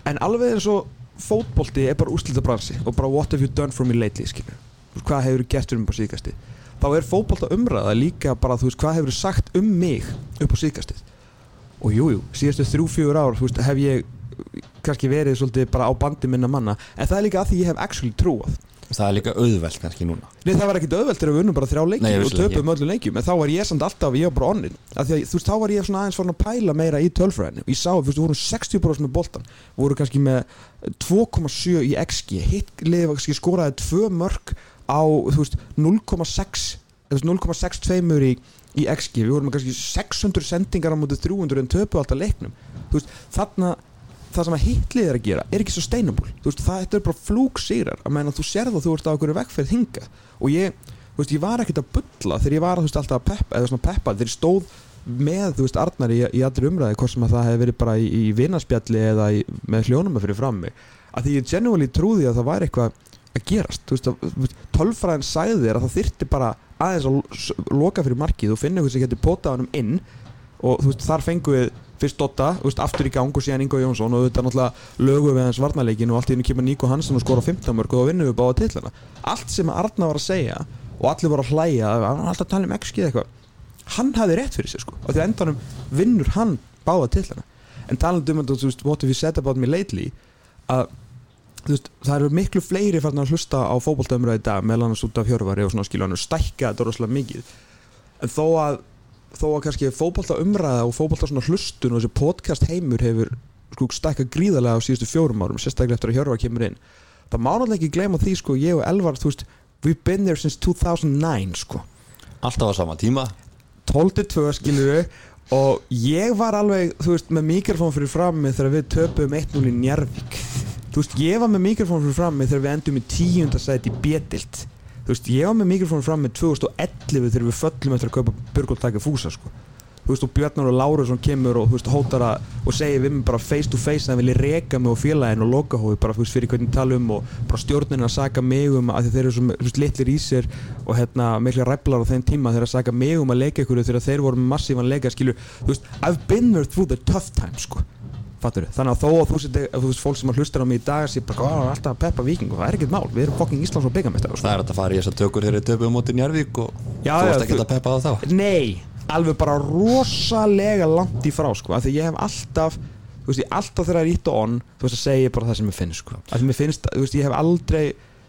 En alveg eins og fótbólti er bara úslita bransi og bara what have you done for me lately, skilju. Hvað hefur fyrir mig på síkasti þá er fótbólta umræða líka bara þú veist, hvað hefur sagt um mig upp á síkastið og jújú, jú, síðastu þrjú-fjögur ár veist, hef ég kannski verið svolítið bara á bandi minna manna. En það er líka að því ég hef actually trúað Það er líka auðvelt kannski núna. Nei það var ekkit auðvelt þegar við unnum bara þrjá leikjum og töpum öllu leikjum en þá var ég samt alltaf, ég var bara onnin að að, Þú veist, þá var ég svona aðeins farin að pæla meira í tölfræðinu. Ég sá, þú veist, við vorum 60% með boltan vorum kannski með 2,7 í XG hitt liðið skoraði tvö mörg á, þú veist, 0,6 0,62 í, í XG við vorum kannski 600 sendingar á mútið 300 en töpu alltaf leiknum. Þú veist, þarna það sem að hitlið er að gera er ekki þú veist það er bara flúksýrar að meina þú sér það þú ert á okkur vekkferð hinga og ég, veist ég var ekkert að bylla þegar ég var veist alltaf að peppa eða svona peppa þegar ég stóð með þú veist Arnar í, í allir umræði hvort sem að það hefði verið bara í, í vinarspjalli eða í, með hljónum að fyrir frammi. Að því ég genuinely trúði að það væri eitthvað að gerast. Þú veist að tölfræðin sæði þér að það þyrti bara aðeins að loka fyrir markið og finna eitthvað sem getur potað hann um inn. Og þú veist þar fengu við fyrst Dotta, aftur í gang og síðan Ingo Jónsson og þetta er náttúrulega lögu við hans varnarleikin og allt í hennu kemur Níko Hansen og skora 15 mörg og þá vinnum við báða tillana allt sem Arna var að segja og allir voru að hlæja, hann var alltaf að tala um eða eitthvað hann hafði rétt fyrir sig sko. Og því að endanum vinnur hann báða tillana en talandum um þetta, what have you said about me lately að veist, það eru miklu fleiri farin að hlusta á fókbóltöðumröði í dag meðlan að súta af hjörvari og svona skilja hann stækka þetta rosalega mikið. En þó að þó að kannski fókbalta umræða og fókbalta svona hlustun og þessi podcast heimur hefur sko stækka gríðarlega á síðustu fjórum árum sérstaklega eftir að Hjörvar kemur inn. Það má náttúrulega ekki gleyma því sko ég og Elvar þú veist we've been there since 2009 sko. Alltaf á sama tíma. 12-2 skilur við og ég var alveg þú veist með mikrofón fyrir frammi þegar við töpum 1-0 í Njarvík þú veist ég var með mikrofón fyrir frammi þegar við endum í tíundasæti í Betilt þú veist, ég á með mikrofónu fram með 2011 þegar við föllum eftir að kaupa Burgóldtækja fúsa sko. þú veist, og Björnar og Lárusson kemur og, þú veist, hótar að og segir við mig bara face to face að það vilja reka mig og félagin og lokahói bara, þú veist, fyrir hvernig tala um og bara stjórnin að saga mig um að þeir eru svo, þú veist, litlir í sér og hérna, miklu ræflar á þeim tíma þeir að saga mig um að leika ykkur þegar þeir voru massívan leika, skilju, þú veist, I've been there through the tough times, sko Fattur, þannig að þó að þú seti, þú veist, fólk sem að hlustar á mig í dag sé bara, hvað er alltaf að peppa viking og það er ekkert mál, við erum fokking Íslands og byggamestar Það er að fara í þess að tökur þeirri töpu á móti Njarvík og já, þú ert ekki að peppa það þá? Nei, alveg bara rosalega langt í frá, sko, af því ég hef alltaf þú veist, ég alltaf þegar það er ít og onn þú veist, að segja bara það sem ég finnst, sko. Af því mér finnst, þú veist, ég hef aldrei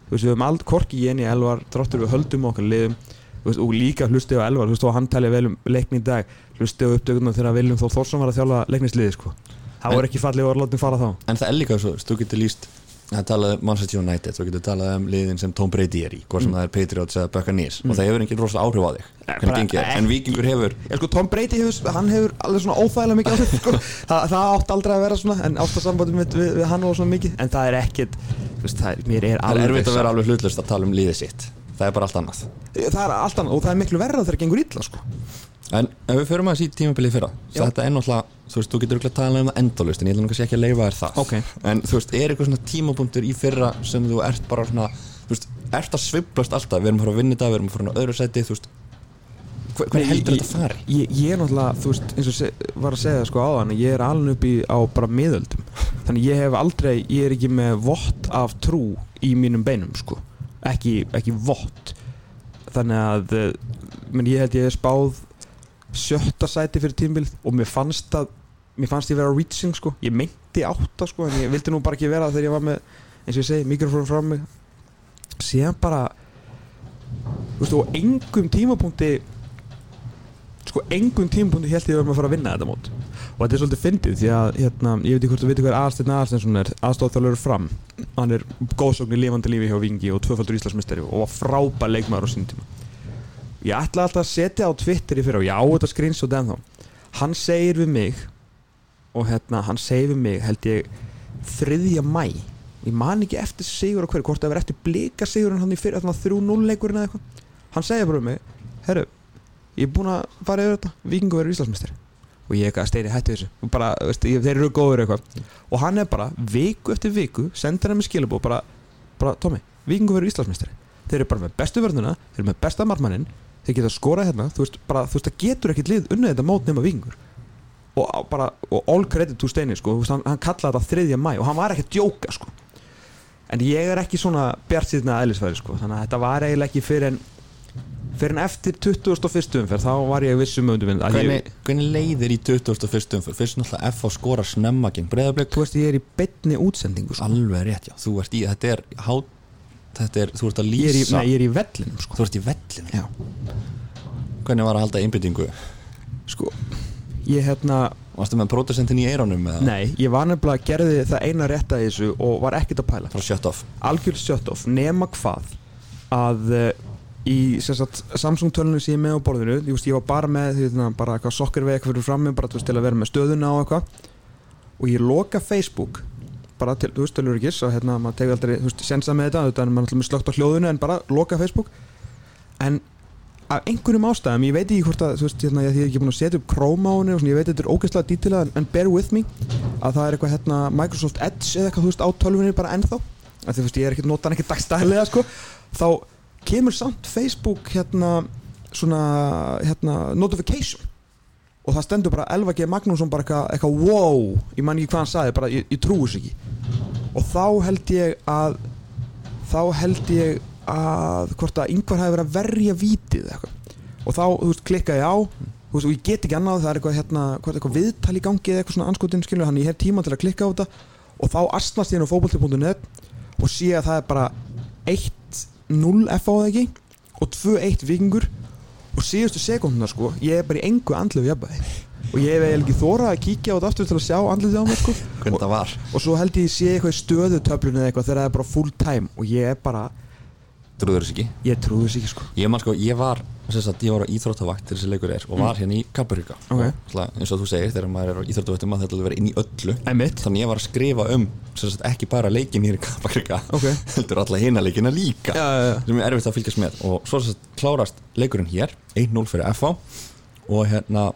þú veist, við hefum aldrei, korki ég en ég elvar þráttur við höldum okkar liðum veist, og líka hlustið á elvar, þú veist, og hann talið vel um leikni í dag, hlustið á uppdökunum þegar Viljum Þór Þórsson var að þjála leiknisliði, sko það voru ekki fallið og látum fara þá. En það er líka svo, þú getur líst Það talaði um Manchester United, þú getur talað um liðin sem Tom Brady er í, hvort sem mm. það er Patriots eða Buccaneers mm. og það hefur engin rosalega áhrif á þig. Er, en Vikingur hefur ja, sko, Tom Brady hefur, hann hefur alveg svona óþægilega mikið áhrif, sko. Þa, það átt aldrei að vera svona, en átt að sambandum við, við, við hann og svona mikið, en það er ekkit veist, það, er, mér er alveg Það er erfitt að vera alveg hlutlust að tala um liðið sitt. Það er bara allt annað. Það er allt annað og það er miklu verða þegar það gengur illa, sko En ef við förum að síta tímabilið fyrra Þetta er náttúrulega, þú veist, þú getur ekki að tala um það endalust En ég ætlum kannski ekki að leifa þér það. Okay. En þú veist, er eitthvað svona tímapunktur í fyrra Sem þú ert bara svona Þú veist, ert að sviplast alltaf? Við erum að fara að vinna þetta, við erum að fara á öðru seti Þú veist, hvernig heldur þetta fari? Ég, ég er náttúrulega, þú veist, eins og se, var að segja sko á þann Ég er alveg upp í á bara miðöldum. Þannig ég hef aldrei, ég er ekki með vott af trú í mínum beinum sko. Ekki, ekki vott. Þannig að, menn ég held ég hef spáð sjötta sæti fyrir tímbil og mér fannst að mér fannst ég vera reaching sko. Ég meinti átta sko en ég vildi nú bara ekki vera þegar ég var með eins og ég segi mikrofónu frá mig síðan bara þú veist og engum tímapunkti sko engum tímapunkti held ég að vera með að fara að vinna þetta mót. Og þetta er svolítið fyndið því að hérna, ég veit ekki hvort þú veitir hver Aðarsteinn Aðarsteinsson er. Aðstofþjálfur fram. Hann er góðsókn í lifandi lífi hjá Vingi og tvöfaldur Íslandsmysteri og var frábær leikmaður á sín tíma ég ætla alltaf að setja á Twitter í fyrir og ég á þetta screenshot ennþá. Hann segir við mig og hérna hann segir við mig held ég þriðja mæ ég man ekki eftir sigur á hverju hvort það verið eftir blika sigurinn hann í fyrir þannig að 3-0 leikurinn eða eitthvað. Hann segir bara við mig herru ég er búinn að fara yfir þetta Vikingur verður Íslandsmysteri og ég eitthvað steini hættu þessu. Og bara, veist, ég, þeir eru góður eitthvað. Og hann er bara viku eftir viku sendur hann með skilabó bara, bara Tómi, Vikingur verður Íslandsmeistari. Þeir eru bara með bestu vörnuna, þeir eru með besta marmaninn þeir geta skorað hérna þú veist, bara, þú veist, það getur ekkit lið unnið þetta mót nema Vikingur og bara, og all credit to Steini sko, veist, hann, hann kallaði þetta þriðja mæ og hann var ekki að djóka sko en ég er ekki svona bjart síðan að eðlisfæri sko, þannig að þetta var eiginlega ekki fyrir en fyrir en eftir 21. umferð þá var ég vissum um að ég, Hvernig, hvernig leiðir í 21. umfyrir? Fyrst náttúrulega F á skora snemma gegn breyðablík þú veist, ég er í beinni útsendingu sko. Alveg rétt, já, þú ert í, þetta er há, þetta er, þú ert að ég er í, lýsa nei, ég er í vellinum sko. Þú ert í vellinu Já, Hvernig var að halda einbyttingu? sko Ég hérna, Varstu með prótesentin í eironum eða? nei, ég var nefnilega gerði það eina rétta í þessu og var ekkert að pæla Frá shut off Algjörð shut off, nema hvað að uh, í sem sagt, Samsung tölunum sem ég er með á borðinu ég, veist, ég var bara með því, þarna, bara eitthvað sokkerveg eitthvað fyrir frammi bara þú veist, til að vera með stöðuna og eitthvað og ég loka Facebook bara til, þú veist, tölur ekki og hérna, maður tegur aldrei, þú veist, sensa með þetta þetta er maður með slögt á hljóðinu en bara loka Facebook. En af einhverjum ástæðum, ég veit ekki hvort að þú veist, hérna, ég, er ekki búin að setja upp Chrome á henni og svona, ég veit þetta er ógeðslega dítilað en, bear with me að það er eitthvað hérna Microsoft Edge eða eitthvað, þú veist, á tölvunni bara ennþá. Að því, þú veist, ég er ekki notan ekki dagstæðilega sko, þá kemur samt Facebook hérna svona, hérna, notification. Og það stendur bara Elva G. Magnússon bara eitthvað, wow, ég man ekki hvað hann sagði bara, ég, ég trúi og þá held ég að þá held ég að hvort að yngvar hafi verið að verja vítið eða eitthvað. Og þá, þú veist, klikka ég á veist, og ég get ekki annað, það er eitthvað hérna, hvað eitthvað viðtal í gangi eða eitthvað svona anskotin skilur, þannig ég hef tíma til að klikka á þetta. Og þá astnast ég inn á fótbolti.net og sé að það er bara 1-0 F á það ekki og 2-1 vikingur og síðustu sekundina sko, ég er bara í engu andlu jafnvægi og ég hef eiginlega ekki þóra að kíkja á þetta aftur til að sjá andlið mér sko Hvernig það var? og svo held ég sé eitthvað í stöðutöflunni eða eitthvað þegar það er bara full time og ég er bara, Trúður þess ekki? ég trúi þess ekki sko Ég man sko, ég var, sagt, ég var á íþróttavakt til þessi leikur er og var hérna í Kaparíka Ok. eins og þú segir, þegar maður er á íþróttavaktum maður þetta verið inn í öllu Einmitt. Þannig ég var að skrifa um, sagt, ekki bara leikin hér í Kaparíka Ok. heldur alla hina leikina líka Já, já, já. sem er erfitt að fylgjast með og svo sagt, klárast leikurinn hér 1-0 fyrir FH og hérna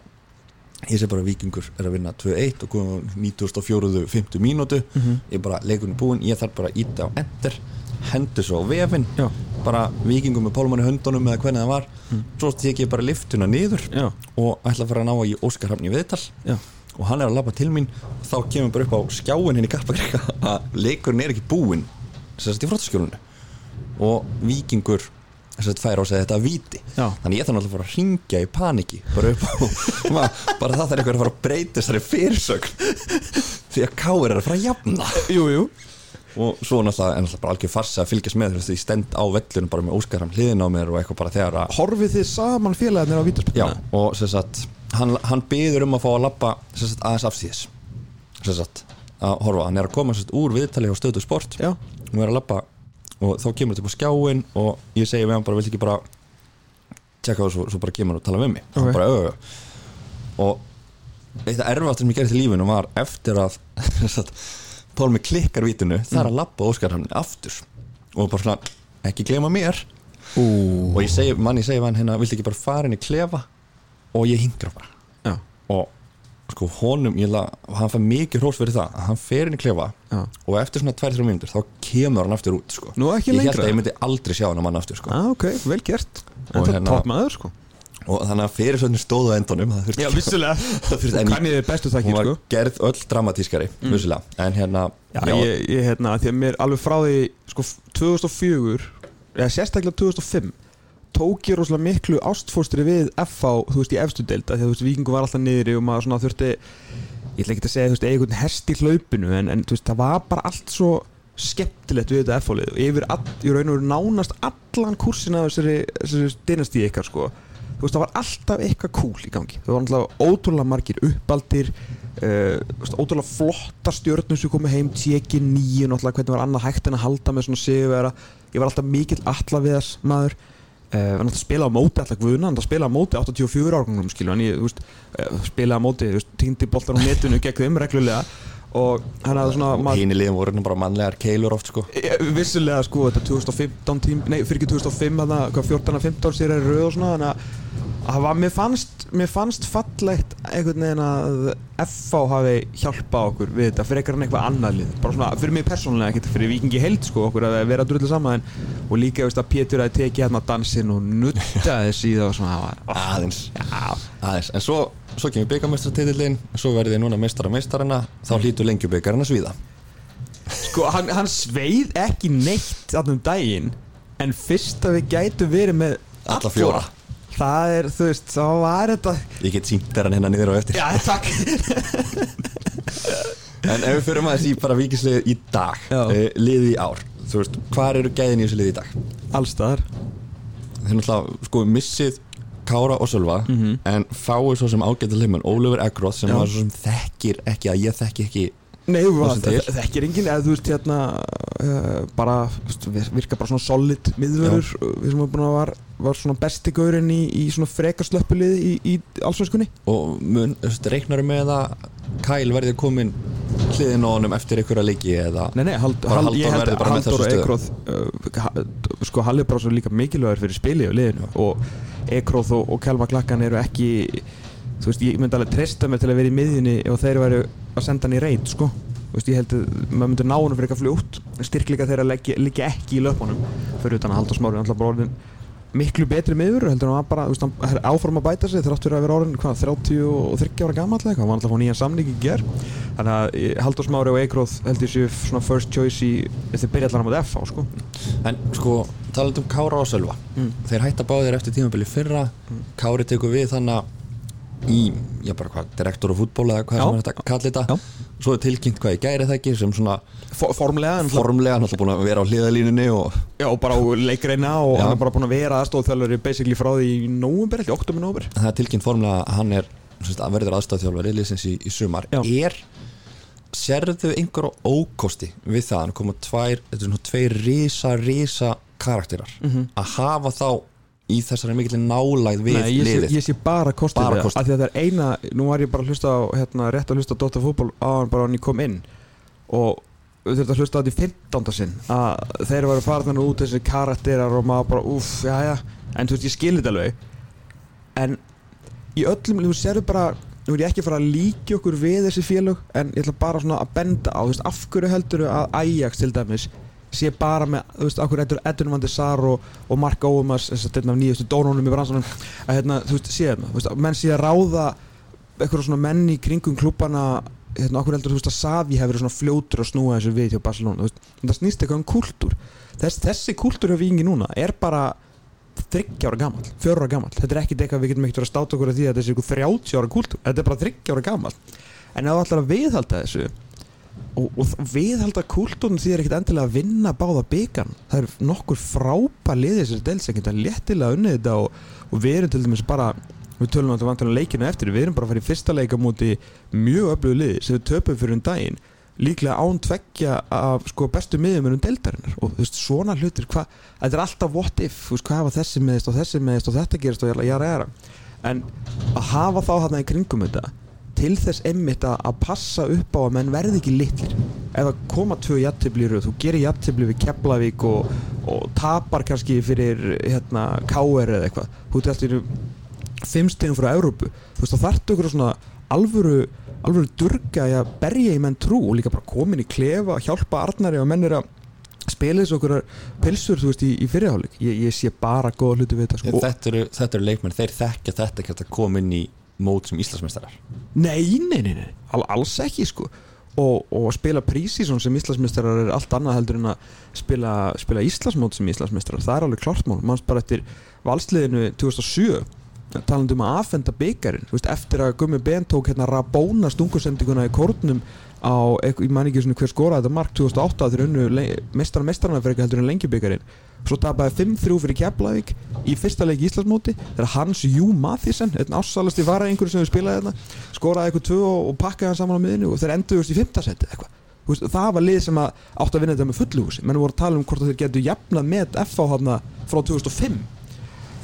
ég sé bara vikingur er að vinna 2-1 og komum 94. 50 mínútu Mhm. ég bara, leikurinn er búinn, ég þarf bara að íta á enter hendur svo á vefinn Já. bara vikingur með pálmann í höndunum eða hvernig það var svo tek ég bara liftuna niður Já. og ætla að fara að ná í Óskar Hafn í viðtal Já. og hann er að labba til mín þá kemur bara upp á skjáin henni Kappakríka að leikurinn er ekki búinn sem sagt í fróttaskjólinu og vikingur sem sagt fær á sig þetta víti. Já. þannig ég náttúrulega að fara að ringja í paniki bara upp á bara það þarf eitthvað að fara að breyta þessari fyrirsögn. Því að Káir er að fara að jafna. Jú, jú. Og svo náttúrulega er náttúrulega bara algjör farsa að fylgjast með ég stend á vellunum bara með Óskar hann hliðin á mér og eitthvað bara þegar að Horfið þið saman félagarnir á Já, vítarspillina? og sem sagt hann, hann byður um að fá að labba sem sagt aðeins afsíðis sem sagt að horfa, hann er að koma sem sagt úr viðtali á stöðu sport. Já. og er að labba og þá kemur þetta upp á skjáin og ég segi við hann bara, vilt ekki bara tjekka það svo, svo bara kemur og tala við mig. Ok. hann bara, öðu og eitt af erfast sem ég gerði til lífinu var eftir að Pálmi klikkar vítinu, það er að labba Óskar hann aftur. Og bara svona, ekki glema mér. Ú. og ég segi, manni segi hann hérna, viltu ekki bara fara inn í klefa? Og ég hingra bara. Já. og sko honum, ég la, hann fær mikið hrós fyrir það að hann fer inn í klefa Já. og eftir svona 2-3 mínútur þá kemur hann aftur út sko. Nú, ekki ég held lengra? að ég myndi aldrei sjá hann að mann aftur sko. ah, ok, vel gert En Og það hérna- er topp maður sko og þannig að fyrir svona stóðu endunum það þurfti, vissulega það þurfti en Kannið þið bestu hún þakkir var sko gerð öll dramatískari mm. vissulega, en hérna Já, ég, ég hérna, því að mér alveg frá því sko 2004 eða sérstaklega 2005 tók ég rosalega miklu ástfóstri við FH, þú veist, í efstu delta því að þú veist, vikingu var alltaf niðri og maður svona þurfti ég ætla ekki að segja, þú veist, einhvern hest í hlaupinu en, en þú veist, það var bara allt svo skemmtilegt við þetta FH-lið og yfir, all, í raun og veru nánast allan kursin af þessari, þessari dynastíi ykkar, sko. Þú veist, það var alltaf eitthvað cool í gangi. Það var alltaf ótrúlega margir uppaldir uh, ótrúlega flotta stjórnum sem komið heim, tjeki nýju náttúrulega hvernig var annað hægt en að halda með svona sigurvera ég var alltaf mikill alla við þess maður Uh, hann spila á móti alltaf guðuna hann spila á móti 84 árgangum skilur hann ég veist, uh, spila á móti týndi boltar á netinu gegn þeim reglulega og hann hafði svona hínu liðum voru bara mannlegar keilur oft sko. Vissulega sko þetta 2015 tím nei fyrir ekki 2005 þannig að 14-15 sér er rauð og svona þannig að það var, mér fannst, mér fannst fallegt einhvern veginn að FH hafi hjálpað okkur við þetta fyrir eitthvað annað annar lið. Bara svona fyrir mig persónulega ekkert fyrir vikingi held sko okkur að vera að drullu saman og líka veist að Pétur að teki hérna dansin og nutta þess í það og svona aðeins, aðeins. En svo, svo kemur byggamestratitillin svo verði þið núna mestara mestarana þá hlýtur lengjubyggarinn að svíða. Sko hann, hann sveið ekki neitt allum daginn en fyrst að við gætu verið með alla fjóra. það er, þú veist, þá var þetta Ég get sínt þér hann hérna niður á eftir. Já, takk. En ef við fyrir maður þessi bara vikislið í dag uh, liði í ár, þú veist, hvað eru gæðin í þessu liði í dag? Allstaðar Þeir náttúrulega, sko, missið Kára og Sölva mm -hmm. en fáið svo sem ágættu hlimun Ólfur Eggróð sem var svo sem þekkir ekki að ég þekki ekki Nei, þekkir enginn eða þú veist hérna uh, bara, virka bara svona solid miðvörur, við sem erum búin að var var svona besti gaurinn í, í svona frekaslöppulið í, í allsvöskunni og mun, reiknar með að Kæl verði komin hliðin á honum eftir einhverja leiki eða nei, nei, hald, hald, ég held að Haldur og Ekróð uh, sko Halli er bara svo líka mikilvægur fyrir spili og liðinu og Ekróð og, og Kjálma Klakkan eru ekki þú veist, ég myndi alveg treysta mig til að vera í miðjunni og þeir eru að senda hann í reynd sko. Þú veist, ég held að maður myndur ná hann fyrir eitthvað fljótt. Styrkleika þeirra liggja ekki í löpunum. Fyrir utan að halda smári, ætla bara orðin miklu betri miður heldur hann bara, þú veist, hann er áform að bæta sig þráttur að vera orðin, hvað, 30 og 30 ára gammal eitthvað, hann var alltaf á nýjan samning í ger þannig að Haldur Smári og Eikróð heldur sér svona first choice í þeir byrja allar á móti FH, sko. En sko, talað um Kára og Sölva mm. þeir hætta báðir eftir tímabili fyrra mm. Kári tekur við þannig í, já bara hvað, direktor og fútból eða hvað já. sem er þetta, kallir þetta svo er tilkynnt hvað ég gæri það ekki sem svona For, formlega formlega, hann er búin að vera á hliðalínunni og já, bara á leikreina og já. hann er bara búin að vera aðstofþjálfur basically frá því í nógumber, ekki oktober nógumber það er tilkynnt formlega að hann er að verður aðstofþjálfur í liðsins í, í sumar er, serðu einhver á ókosti við það, hann koma tvær, þetta er svona tveir risa, risa karakterar mm -hmm. að hafa þá í þessari mikilvæg nálægð við Nei, ég liðið sé, ég sé bara kostið bara kosti. af því að það er eina, nú var ég bara að hlusta á hérna, rétt að hlusta á Dóttar fútból á hann bara hann ég kom inn og við þurftum að hlusta á þetta í 15. sinn að þeir eru að fara þannig út þessi karakterar og maður bara uff, já já en þú veist ég skilir þetta alveg en í öllum, þú séru bara nú er ég ekki að fara að líka okkur við þessi félög en ég ætla bara svona að benda á þú veist, af hverju heldur sé bara með, þú veist, okkur Edun Van de Sar og, og Mark Óumars þess að þetta er nýjastu dónunum í bransunum að hérna, þú veist, sé hérna, þú veist, menn sé að ráða eitthvað svona menn í kringum klúpana hérna, okkur heldur, þú veist, að Savi hefur svona fljótur að snúa þessu við hjá Barcelona, þú veist, það snýst eitthvað um kultúr Þess, þessi kultúr hjá Vingi núna er bara þryggjára gammal, fjóra gammal þetta er ekkert eitthvað við getum ekkert að státa okkur að því að þetta er eitthvað 30 ára kultúr, þetta er bara þryggjára gammal en ef þú ætlar að og, og kultúrun því er ekkert endilega að vinna báða byggan það er nokkur frábær liðið sér del sem geta léttilega unnið þetta og, og við erum til dæmis bara við tölum alltaf vantilega leikinu eftir við erum bara að fara í fyrsta leika múti mjög öflugu liði sem við töpum fyrir um daginn líklega án tveggja af sko, bestu miðjum um deltarinnar og þú veist svona hlutir hva, þetta er alltaf what if veist, hvað hafa þessi meðist og þessi meðist og þetta gerist og ég er að en að hafa þá þarna í kringum þetta til þess emmitt að passa upp á að menn verði ekki litlir það koma tvö jættiblir og þú gerir jættibli við Keflavík og, og tapar kannski fyrir hérna, K.R. eða eitthvað þú veist þetta eru fimm stegum frá Európu þú veist þá þartu ykkur svona alvöru, alvöru durga að berja í menn trú og líka bara komin í klefa hjálpa Arnari og menn er að spila þessu okkur pilsur þú veist í, í fyrirhálig ég, ég sé bara góða hluti við þetta sko. þetta eru, eru leikmenn, þeir þekkja þetta að koma inn í mót sem Íslandsmeistarar? Nei, nei, nei, nei. All, alls ekki sko. Og, og spila prísísson sem Íslandsmeistarar er allt annað heldur en að spila, spila Íslandsmót sem Íslandsmeistarar. Það er alveg klart mál, manns bara eftir valsliðinu 2007 talandi um að afhenda byggarinn veist, eftir að Gummi Ben tók hérna Rabóna stungusendinguna í kórnum á, ég man ekki hver skoraði þetta mark 2008 þegar unnu mestar mestarna fyrir ekki heldur en lengi byggarinn svo tapaði 5-3 fyrir Keflavík í fyrsta leik í Íslandsmóti þegar Hans Jú Mathisen, einn ássalasti vara einhverju sem við spilaði þetta, skoraði eitthvað tvö og, og pakkaði hann saman á miðinu og þeir enduðust í 5. seti eitthvað það var lið sem átt að vinna þetta með fullúsi menn voru að tala um hvort þeir getur jafnað með FH hafna frá 2005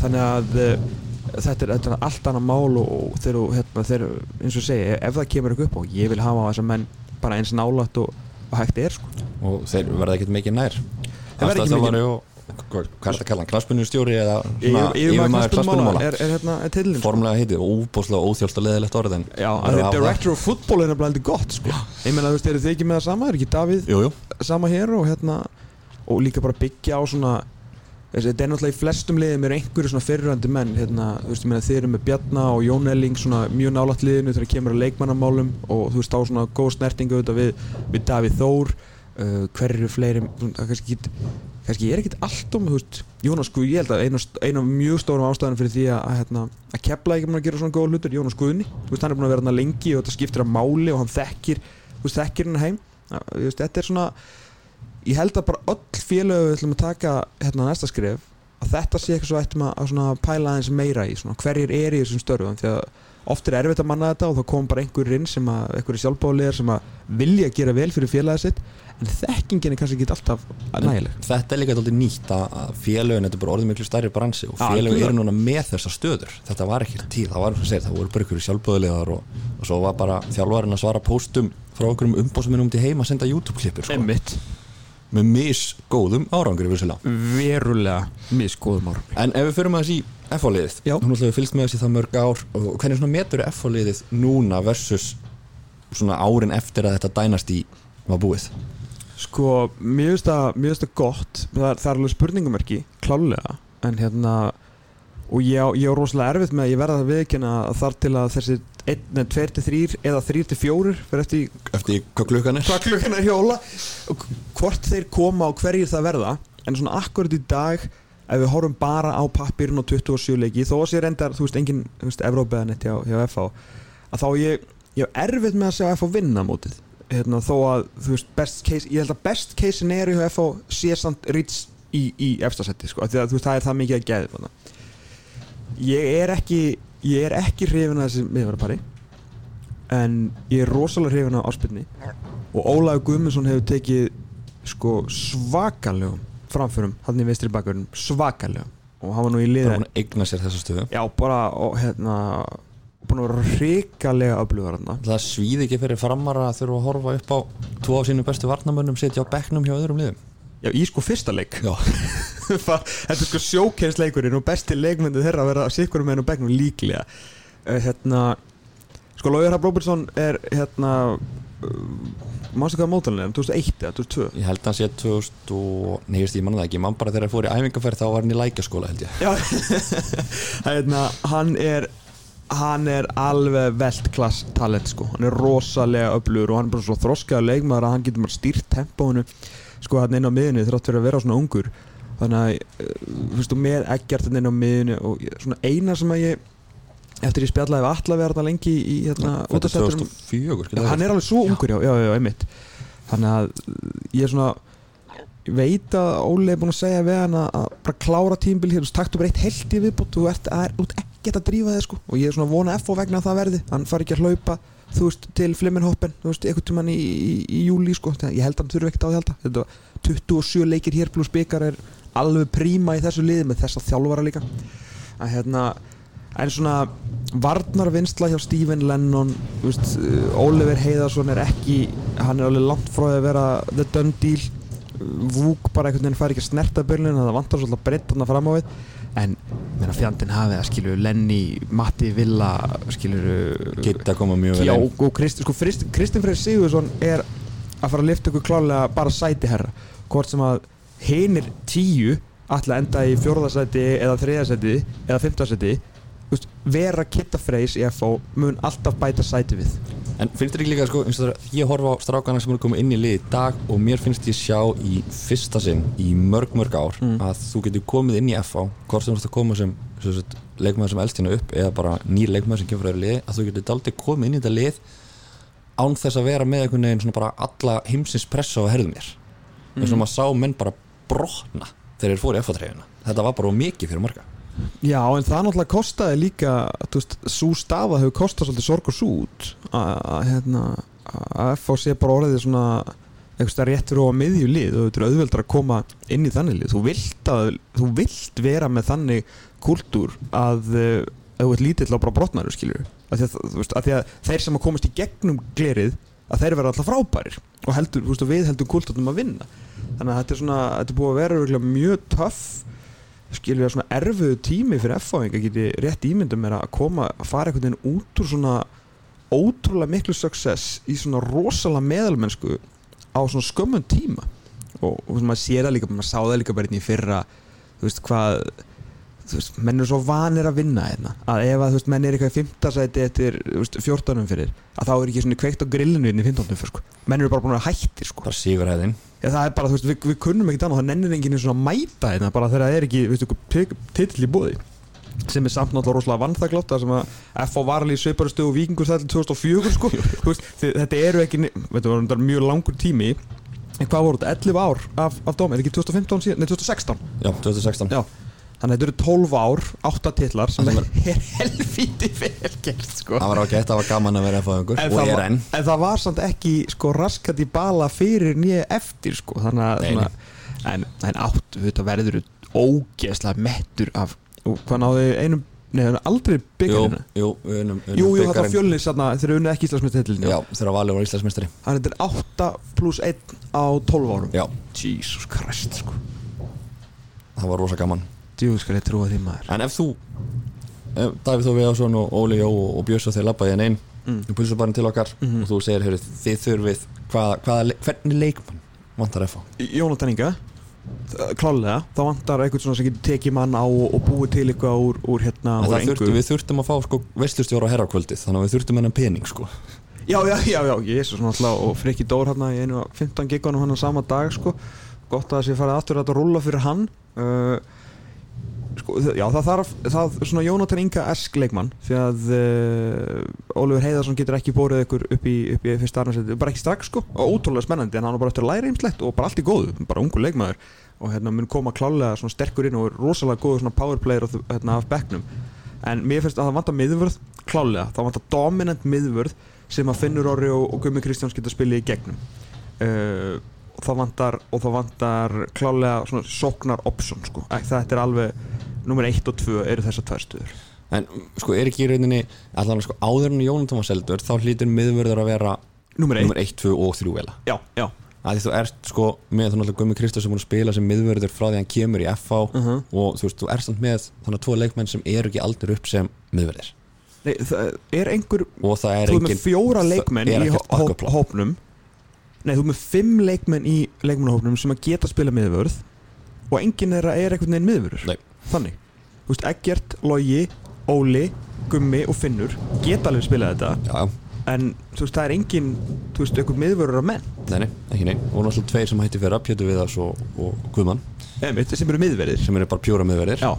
þannig að uh, þetta, er, þetta er allt annað mál og, þeir, hérna, þeir, eins og segja, ef það kemur upp og ég vil hafa þess að menn bara eins nálat og, og hægt er sko. og þeir verða ekkert mikið nær verða ekki mikið hvað er þetta að kalla hann, knarspunnustjóri eða yfirmaður knarspunumála er, er hérna tillin formlega heitið, óbúslega óþjálft og leðilegt orð já, það er director of football er nefnilega gott sko. ég meina þú veist, eru þið ekki með það sama, er ekki Davíð jú, jú. sama hér og hérna og líka bara byggja á svona þetta er náttúrulega í flestum liðum er einhverju svona fyrirrandi menn hérna, þú veist, ég meina þeir eru með Bjarna og Jón Elling svona mjög nálat liðinu þegar það kemur að leikmannamálum og þú veist, á svona góð snertingu við, við Davíð Þór uh, hverju fleiri, kannski kannski er ekkit allt um, þú veist Jónas Guð, ég held að einu, einu mjög stórum ástæðan fyrir því að, að, hérna, að kepla ekki mann að gera svona góða hlutur, Jónas Guðni. Þú veist, hann er búin að vera hérna lengi og þetta skiptir að máli og hann þekkir, þú veist, þekkir hann heim. Veist, þetta er svona ég held að bara öll félögu við ætlum að taka hérna næsta skrif að þetta sé eitthvað svo ættum að, að pæla aðeins meira í svona, hverjir er í þessum störfum. Því að oft er erfitt að manna þetta og þá kom bara einhverjir inn sem að einhverjir sjálfbáliðar sem að vilja gera vel fyrir félagið sitt en þekkingin er kannski ekki alltaf nægileg. Þetta er líka alltaf nýtt að félagin þetta er bara orðið miklu stærri bransi og félagin eru núna með þessar stöður. Þetta var ekki tíð, það var segir, það voru bara einhverju sjálfbáliðar og, og svo var bara þjálfarinn að svara póstum frá umbóðsuminn um til heima að senda YouTube-klippur sko. Með misgóðum árangur verulega misgóðum árangur en ef við fyrir með þessi F-fáliðið hún að fylgst með þessi það mörg ár. Og hvernig svona metur F-fáliðið núna versus svona árin eftir að þetta dænast í var búið sko, mér finnst það gott. Það það er alveg spurningumerki klálega en hérna og ég, ég er rosalega erfitt með að ég verða það viðkjöna þar til að þessi 1, 2, 3 eða 3, 4 fyrir eftir, eftir hvað klukkan er. hvað klukkan er hjóla. Hvort þeir koma og hverjir það verða. En svona akkurat í dag ef við horfum bara á pappirinn og 27 leiki þó að sér endar, þú veist, enginn Evrópaðanetti hjá, hjá FH að þá ég, ég er erfitt með að segja FH vinna mótið hérna, þó að, veist, best case ég held að best case er í FH sé samt rýts í, í efstasetti sko, því að veist, það er það mikið að geða ég er ekki ég er ekki hrifin að þessi miðverðarpari en ég er rosalega hrifin að áspilni og Ólaug Guðmundsson hefur tekið sko svakalegum framförum hann í vestri bakverðin svakalegum. Og hann var nú í liða bara búin að eigna sér þessu stöðu. Já bara og hérna búin að vera hrikalega öflugar það svíði ekki fyrir framara að þurfa að horfa upp á tvo af sínu bestu varnamönnum setja á bekknum hjá öðrum liðum. Já í sko fyrsta leik. Þetta er sko sjókjænsleikurinn og besti leikmyndið þeirra að vera að sikkur með hennu begnum líklega. Uh, hérna sko Lóður Hrapp Róbertsson er hérna uh, mannstu hvað mótalinn er? 2001 eða 2002 ég held að hann sé 2000 og nefnist ég manna það ekki. Mann bara þegar það fór í æfingarferð þá var hann í lækjaskóla held ég. Já. Hérna hann er hann er alveg veldklass talent sko. Hann er rosalega öflugur og hann er bara svo þroskaða leikmaður að hann getur bara stýrt tempóinu sko hann inn á miðunni þrátt fyrir að vera svona ungur. Þannig að, eh, þú veist, og með ekkert inn á miðunni og svona eina sem að ég eftir ég spjallaði við alla verða lengi í hérna Þetta er 2004 Hann er alveg svo ungur, já, já, já, einmitt. Þannig að ég er svona veit að Óli er búin að segja við hann að bara klára tímbil hér, þú veist, taktu bara eitt held í viðbútt þú ert ekkert að drífa þig, sko. Og ég er svona vona F á vegna að það verði. Hann far ekki að hlaupa þú veist, til Flimmenhoppen þú veist, einhvern tíman í, í, í júli sko. ég held að hann þurfi ekkert á því held að 27 leikir hér pluss byggar er alveg príma í þessu liði með þessa þjálfara líka. Að hérna en svona varnarvinnsla hjá Stephen Lennon veist, Oliver Heiðarsson er ekki hann er alveg langt frá að vera the done deal. Vúk bara einhvern veginn fær ekki að snerta börlun það vantar svolítið að breytta hann fram á við. En meina fjandin hafið að skilju Lenny, Matti, Villa skilju Gitta koma mjög vel já, og Krist, sko, Kristinn Freyr Sigursson er að fara að lifta ykkur klálega bara sæti herra hvort sem að hinnir tíu alltaf enda í fjórðarsæti eða þriðarsæti eða fymtarsæti vera Kitta Freys í FO mun alltaf bæta sæti við En finnst þér ekki líka, sko, og ég horfa á strákana sem eru komið inn í lið í dag og mér finnst ég sjá í fyrsta sinn í mörg, mörg ár að þú getur komið inn í FH hvort sem þú ert að koma sem, sem sagt, leikmaður sem elst hérna upp eða bara nýr leikmaður sem kemur frá þér liði að þú getur daldið komið inn í þetta lið án þess að vera með einhvern veginn svona bara alla heimsins pressa á herðum mér eins og maður sá menn bara brotna þegar þeir fóru í FH-treyjuna þetta var bara mikið fyrir marga Já, en það náttúrulega kostaði líka þú veist, svo stafa hefur kostað svolítið sorg og sút. Að hérna að FH sé bara orðið svona eitthvað réttur og að miðju lið. Og er auðveldar að koma inn í þannig lið. Þú vilt, að, þú vilt vera með þannig kultúr að eh, þú ert lítill á bara brotnaru skilur að að, því að þeir sem að komast í gegnum glerið að þeir vera alltaf frábærir. Og heldur, þú veist, við heldur kultúrnum að vinna. Þannig að þetta er svona, þetta er búið að vera mjög töff skilur við að svona erfiðu tími fyrir F-fáinga geti rétt ímyndum er að koma að fara einhvern veginn út úr svona ótrúlega miklu success í svona rosalega meðalmennsku á svona skömmun tíma. Og, og maður sér það líka, maður sá það líka bara inn í fyrra þú veist hvað veist, menn er svo vanir að vinna hérna. Að ef að veist, menn er eitthvað í fimmtasæti eftir veist, 14 fyrir að þá er ekki svona kveikt á grillinu inn í 15 fyrir sko. Menn eru bara búin að hætti sko. Bara sigurhæðin. Já, það er bara, þú veist, við, við kunnum ekkert annað, það nennir enginn svona mæta hérna, bara þegar það er ekki, veistu, titill í bóði sem er samt náttúrulega rosalega vannþaglátt það sem að F.A. var alveg sveiparu stöðu og til 2004 sko. Þú veist, þetta eru ekki, veitum, það er mjög langur tími. En hvað voru þetta, 11 ár af, af dóm, er ekki 2015 síðan, nei 2016 já, 2016 Já, þannig að þetta eru 12 ár, 8 titlar sem er, er helvíti vel gert sko. Það var ágætt, það var gaman að vera F-fáingur en og það, er enn. en það var samt ekki sko raskat í bala fyrir nýja eftir sko. Þannig að svona, en, en átt þetta verður ógeðslega mettur af hvað náðu einum er aldrei jú, byggarinn jú, við unum, unum Jú, jú, þetta bikarinn. fjölnis þarna þeir eru unnið ekki Íslandsmyndstillin já, þegar Valur var Íslandsmeistari. Þannig þetta er 8 pluss 1 á 12 árum. Já, Jesus Christ sko. Það var rosa gaman Jú, skal ég trúa því maður. En ef þú ef Davíð Þó Viðarsson og Óli Jó og Björns og þeir labbaði henn einn Mm. í pulsubarinn til okkar Mhm. og þú segir, heyrðu, þið þurfið hvaða, hvaða, hvernig leikmann vantar F-fá Jónatan Inga klálega, þá vantar eitthvað svona sem getur tekið mann á og, og búið til eitthvað úr, úr hérna En úr það þurftum, við þurftum að fá sko veistlustjóra á herrakvöldið þannig að við þurftum hennan pening sko. Já, já, já, já, jésus náttúrulega og Frikki Dór hérna í einu af 15 gigunum hann sama dag sko. Gott að það sé farið aftur að rúlla fyrir hann. Uh, sko, já, það þarf það, svona Jónatan Inga esk leikmann því að uh, Ólfur Heiðarsson getur ekki bórið ykkur upp í, upp í fyrsta arnarsæti, bara ekki strax sko. Og ótrúlega spennandi en hann er bara eftir að læra ýmslegt og bara allt í góðu, bara ungu leikmaður. Og hérna mun koma klálega svona sterkur inn og er rosalega góður svona powerplayer af, hérna, af bekknum. En mér finnst að það vantar miðvörð klálega, það vantar dominant miðvörð sem að Finnur Orri og, og Gummi Kristjáns geta spilið í gegnum. Uh, og það vantar og það vantar klálega svona sóknar option sko, þetta er alveg nummer 1 og 2 eru þessar tvær stuður en sko er ekki í rauninni allan sko áður en Jónatan var seldur þá hlýtur miðvörður að vera nummer 1, nummer 1, 2 og 3 vela? Já, já. Að því þú ert sko með þannig að Gummi Kristjáns sem búin að spila sem miðvörður frá því hann kemur í FH uh og þú veist, þú ert samt með þannig að tvo leikmenn sem eru ekki aldur upp sem miðvörðir. Nei, það er einhver, og það er er engin fjóra leikmenn í hópnum Nei, þú er með fimm leikmenn í leikmannahópnum sem að geta spila miðvörð og enginn þeirra er einhvern veginn miðvörður. Nei. Þannig, þú veist, Eggert, Logi, Óli, Gummi og Finnur geta alveg spilað þetta. Já, en þú veist, það er enginn, þú veist, einhver miðvörður af menn. Nei, nei, ekki nei. Og náttúrulega tveir sem hætti fyrir Pjötu Viðars og, og Guðmann. Einmitt, sem eru miðverðir. Sem eru bara pjóra miðvörðir Já.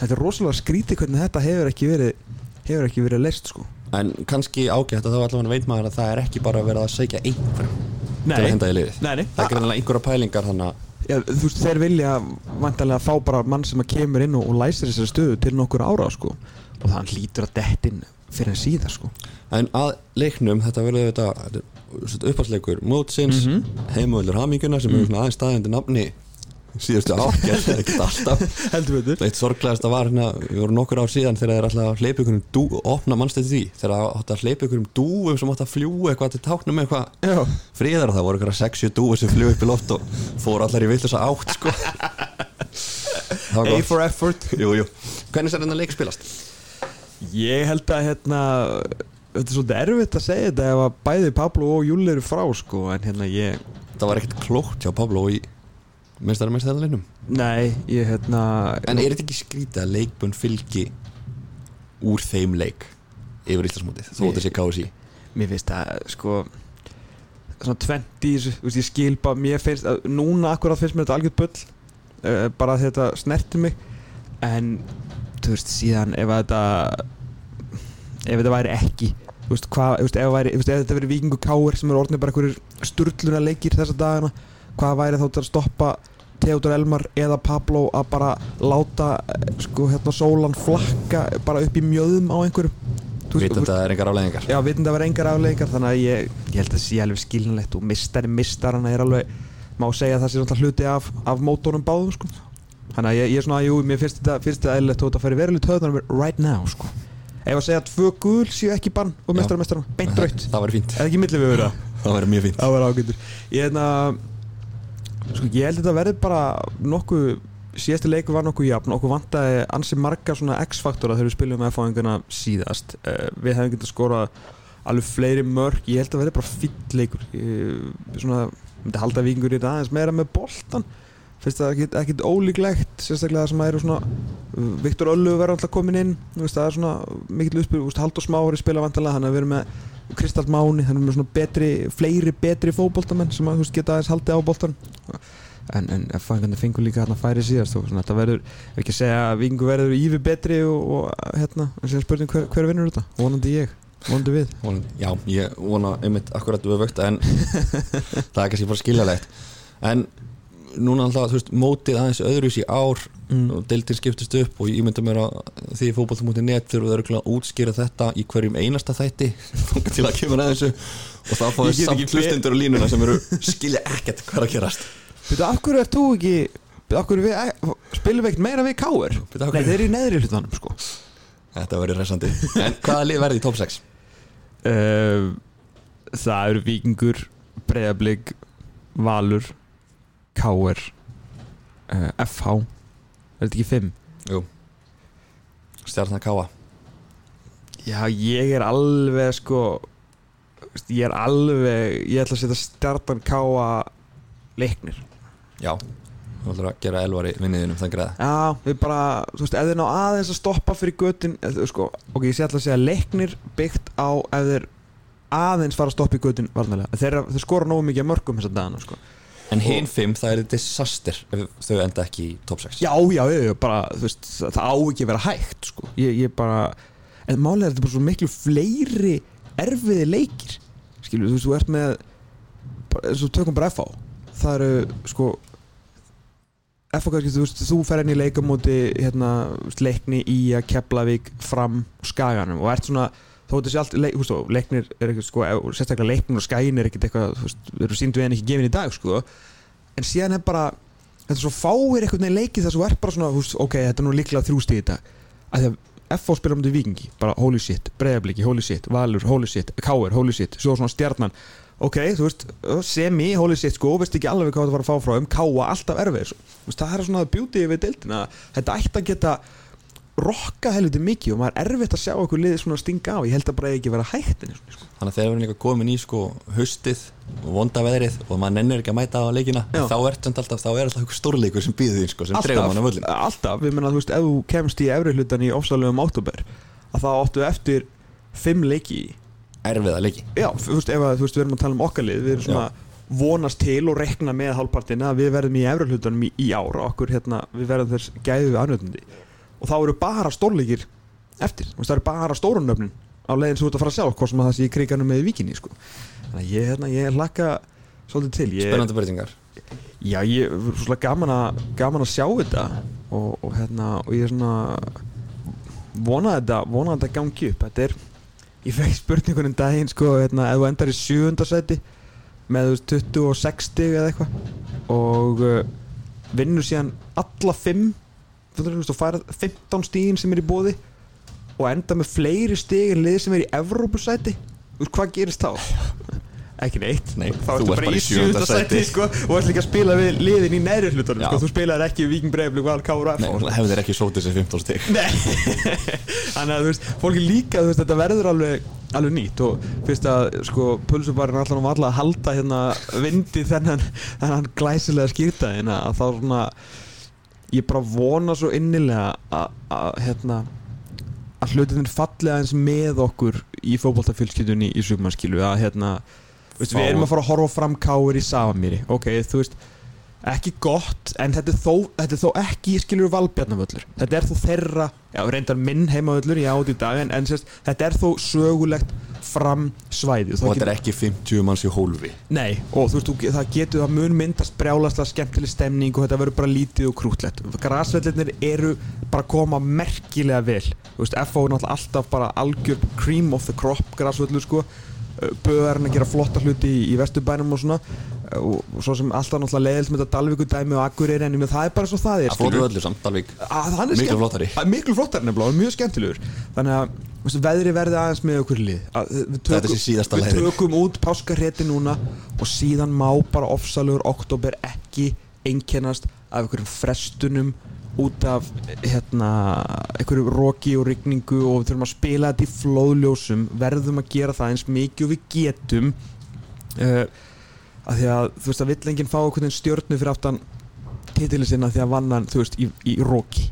Þetta er rosalega skrítið hvernig þetta hefur ekki verið hefur ekki verið leist sko en kannski ágætt að þá allavega veit maður að það er ekki bara verið að segja einhverjum til að henda í liðið nei, nei. það er greinlega einhverja pælingar þannig að Já, þú veist, þeir vilja vantarlega fá bara mann sem að kemur inn og, og læsir þessari stöðu til nokkur ára sko og það hlýtur að dettin fyrir en síðar sko En að leiknum, þetta verður þetta upphaldsleikur mótsins mm Mhm. heimöðlur haminguna sem Mm. er svona aðeins staðindi nafni síðustu ákjær, ekkert alltaf. Heldur betur. Eitt sorglegast að var hérna, við vorum nokkur ár síðan þegar þeir alltaf að hleypa ykkur um dú, opna mannstætti því, þegar það átti að hleypa ykkur um dúum sem átti að fljúa eitthvað til táknum eitthvað. Já, friðar og það voru ykkur að 60 dúi sem fljú upp í loft og fóru allar í vill átt sko. Það var A for effort. Jú, jú. Hvernig er þetta leik spilast? Ég held að hérna þetta er svolítið erfitt að segja þetta ef að bæði Pablo og Júli eru frá sko en hérna ég Það var ekkert klókt hjá Pablo í minnstæra minnstæðarleginum Nei, ég hérna En er þetta ekki skrítið að leikbönn fylgi úr þeim leik yfir Íslandsmótið, þó þetta sé KSI mér finnst það sko svona 20 í þessu, þú veist, ég skil bara mér finnst, að, núna akkurat finnst mér þetta algjörð bull uh, bara þetta snerti mig. En þú veist, síðan ef þetta ef þetta væri ekki þú veist, hvað, ef, ef þetta væri vikingu káir sem eru orðinir bara einhverjir sturluna leikir þessa dagana, hvað væri þá til að stoppa Theodor Elmar eða Pablo að bara láta sko hérna sólan flakka bara upp í mjöðum á einhverjum? Vitandi að það er engar afleðingar Já, vitandi að vera engar afleikar þannig að ég, ég held að það sé alveg skilnilegt og mistari mistarana er alveg má segja að það sé náttúrulega hluti af, af mótónum báðum sko. þannig að ég, ég er svona, jú, mér finnst þetta, finnst þetta eðlilegt og þetta færi veruleg töðunar right now sko. ef að segja að tvö gul séu ekki bann og Já. mistara mistarana, beint raut Það væri fínt. Eða ekki milli við vera Það væri mjög fínt það var ágættur ég, hefna, sko, ég held að þetta verði bara nokkuð síðasti leikur var nokkuð jafn. Okkur vantaði ansi marga svona X-faktora þegar við spilum með fáinguna síðast. Uh, við hefum getað skorað alveg fleiri mörg, ég held að verði bara fýll leikur. Ég svona, myndi halda vikingur í þetta aðeins meira með boltan finnst það ekkit, ekkit ólíklegt sérstaklega það sem eru svona Viktor Öllu verður alltaf komin inn veist, það er svona mikill uppspil Haldur Smári spila vantanlega, þannig að við erum með Kristall Máni, þannig að við erum með svona betri fleiri betri fótboltamenn sem að veist, geta aðeins haldið á boltan en, en fæðingarnir fengur líka hérna færi síðast og svona, þetta verður, ef ekki að segja að vikingu verður ívi betri og, og hérna, en síðan spurning hver, hver vinnur þetta, vonandi ég vonandi við. Vonandi- Já, ég vona einmitt akkurat við vögt en það er kannski bara skiljalegt en núna alltaf, þú veist, mótið aðeins öðruvis í ár mm. og deildin skiptist upp og ég mynda mér að því fótballtum.net þurfum við örugglega að útskýra þetta í hverjum einasta þætti til að kemur að þessu. Og þá fáum við samt hlustendur og línuna sem eru skilja ekkert hvað er að gerast. Býtu, af hverju ert þú ekki spilum við ekkert meira við af Nei, þeir eru í neðri hlutanum sko. Þetta verður resandi En hvaða lið verði í top 6? uh, Það eru vikingur breyðablík Valur Káir uh, FH Er þetta ekki fimm? Jú. Stjarnar Káa Já, ég er alveg sko Ég er alveg Ég ætla að setja stjartan káa Leiknir. Já. Þú ætlar að gera elvar í vinniðinum þann græða. Já, við bara, þú veist, ef þeir ná aðeins að stoppa fyrir götin eða, sko, ok, ég sé alltaf að segja leiknir byggt á ef þeir aðeins fara að stoppa í götin varnalega þeir, þeir skora nógu mikið af mörgum þess að dagana sko. En hinn fimm, það er disaster ef þau enda ekki í top 6 Já, já, já, bara, þú veist, það, á ekki að vera hægt sko. ég, ég bara, en málið er þetta bara svo miklu fleiri erfiði leikir skilur, þú veist, þú ert með og tökum bara FH það eru, sko FH þú veist, þú fer henni í leikamóti hérna, þú leikni í að Keflavík fram skaganum og ert svona þó þetta sé allt, þú veist, leiknir er ekkert, sko, sérstaklega leiknir og skagin er ekkert eitthvað, þú veist, við erum síndu en ekki gefin í dag, sko. En síðan er bara þetta er svo fáir einhvern veginn leikið þess að þú ert bara svona, þú veist, ok, þetta er nú líklega þrjústi í dag. Að því að FH spila um til Vikingi bara holy shit, Breiðabliki, holy shit, Valur, holy shit Káir, holy shit, svo svona stjarnan. Ok, þú veist, semi, holy shit sko, veist ekki alveg hvað þetta var að fá frá um Káa alltaf erfið, þú veist, það er svona beauty við deildina, þetta ætti að geta rokka helviti mikið og maður er erfitt að sjá okkur liðið svona stinga á ég held að bara ekki vera hægt en sko. Þannig að þegar við erum líka komin í sko haustið og vonda veðrið og maður nennir ekki að mæta á leikina Já. þá er alltaf, þá er alltaf einhver stórleikur sem býður þín sko, sem dregur mann á völlin alltaf, við menna, þú veist, ef þú kemst í efri hlutan í ofsalegum áttúber að þá áttu eftir fimm leiki Erfiða leiki. Já, þú veist, ef að, þú veist, við erum að tala um okkar lið Við erum svona vonast til og rekna með hálfpartina að við verðum í efri hlutunum í, í ár og okkur, hérna, við verðum þess gæðu við anöðundi og þá eru bara stórleikir eftir, það eru bara stórunöfnin á leiðin sem þú ert að fara að sjá, hvort sem að það sé í kriganum með vikinni, sko. Þannig að ég, hérna, ég hlakka svolítið til. Ég, Spennandi breytingar. Já, ég er svona gaman gaman að sjá þetta. Og, og hérna, og ég er svona vona þetta, vona þetta gangi upp. Þetta er, ég fekk spurningunum daginn sko, hérna, ef þú endar í sjöunda seti með þú veist 26 stig eða eitthvað. Og uh, vinnur síðan alla 5 þú veist, og færð 15 stígin sem er í bóði og enda með fleiri stig en lið sem er í Evrópusæti. Hvað gerist þá? ekki neitt. Nei, þá ertu ert bara í sjöunda sæti. sko, og ert líka að spila við liðin í neðri hlutunum sko, þú spilaðir ekki við Viking Breiflik Val Káur og FH hefur þeir ekki sótið sér 15 stig. Nei. Þannig að þú veist, fólki líka, veist, þetta verður alveg, alveg nýtt og fyrst að sko pulsubarinn allan um alla að halda hérna vindi þennan, þennan glæsilega skýrtaðin að þá svona ég bara vona svo innilega að, hérna að hlutinir falli aðeins með okkur í fótboltafjölskyldunni í sugmannskilu að hérna veist, við erum að fara að horfa fram káir í Safamýri ok, þú veist ekki gott, en þetta er þó, þetta er þó ekki skilur valbjarnavöllur þetta er þó þeirra, já reyndar minn heimavöllur ég átt í dag, en, en sérst, þetta er þó sögulegt fram svæði og þetta er ekki 50 manns í hólfi. Nei, og þú veist, það getur, það mun myndast brjálaslega skemmtileg stemning og þetta verður bara lítið og krútlegt. Grasvellinir eru bara að koma merkilega vel. Þú veist, FO er náttúrulega alltaf bara algjör cream of the crop grasvellur sko. Böðarinn að gera flotta hluti í, í vesturbænum og svona og, og svo sem alltaf náttúrulega leiðilt með þetta Dalvíkudæmi og Akureyri en ég meina, það er bara svo það er skilurðu. öllu samt Dalvík? Miklu flottari. Miklu flottari nefnilega og mjög skemmtilegur. Þannig að veðri verði aðeins með okkur lið. Að, tökum, Við tökum út páskarrétti núna og síðan má bara ofsalugur oktober ekki einkennast af einhverjum frestunum út af hérna, einhverju roki og rigningu og við þurfum að spila þetta í flóðljósum verðum að gera það eins mikið og við getum. Uh, að því að þú veist að vill enginn fá einhvern stjörnu fyrir aftan titilin sinna því að vann hann þú veist í, í roki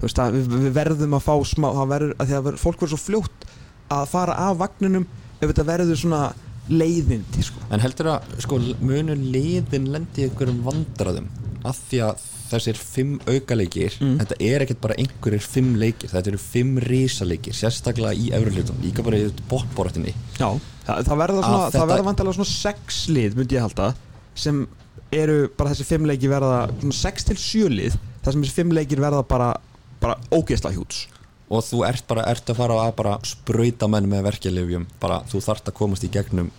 þú veist að við, við verðum að fá smá það verður, að því að ver, fólk verður svo fljótt að fara af vagninum ef þetta verður svona leiðindi sko. En heldur að sko munur liðin lendi einhverjum vandraðum af því að þessir fimm aukaleikir Mm. þetta er ekkert bara einhverjir fimm leikir þetta eru fimm risaleikir, sérstaklega í efruhlutum, líka bara í botbortinni Já, það, það verða svona, það verða vantilega svona sex lið myndi ég halda sem eru bara þessi fimm leiki verða svona sex til sjö lið þar sem þessi fimm leikir verða bara bara ógeðsla hjúts. Og þú ert bara, ert að fara að bara sprauta menn með verkjalifjum bara þú þart að komast í gegnum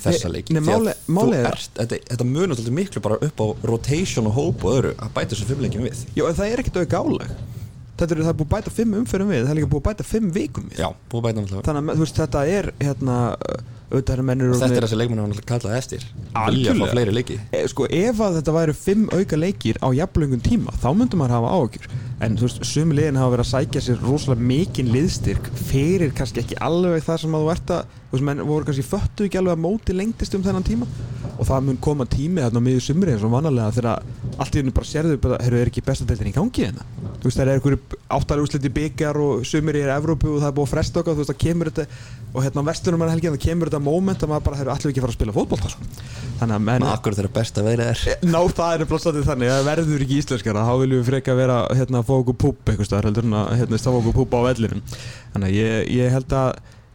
þessa Nei, leiki. nei, að máli- er- ert, þetta, þetta munur svolítið miklu bara upp á rotation og hóp og öðru að bæta þessu fimm leikjum við. Já, en það er ekkert auðvitað álag Þetta er, er búið bæta fimm umferðum við það er líka búið bæta fimm vikum við. Já, búið bæta náttúrulega Þannig að veist, þetta er hérna, auðvitað er mennur og þetta er þessi leikmenn hann kallað eftir. Vilja að fá fleiri leiki. E, sko, ef að þetta væru fimm auka leikir á jafnlöngun tíma, þá myndum maður hafa áhugjur en þú veist, sumi liðin hafa verið að sækja sér rosalega mikinn liðstyrk fyrir kannski ekki alveg það sem að þú ert að veist, menn voru kannski föttu ekki alveg að móti lengtist um þennan tíma. Og það mun koma tími þarna miður sumri eins og vanalega þegar allt í hennu bara sérðu bara, heyrðu, er ekki besta deildin í gangi hérna? Þú veist, það er einhverju áttar úrsliti byggjar og sumri er Evrópu og það er búið að fresta okkar þú veist, það kemur þetta og hérna á vestunum er helgin, það kemur þetta moment að maður bara, heyrðu, allir ekki fara að spila fótbolta sko. þannig að menn akkur þeirra besta veðrið er? Ná, það er svolítið þannig, það verður ekki íslenskara þá viljum við freka vera hérna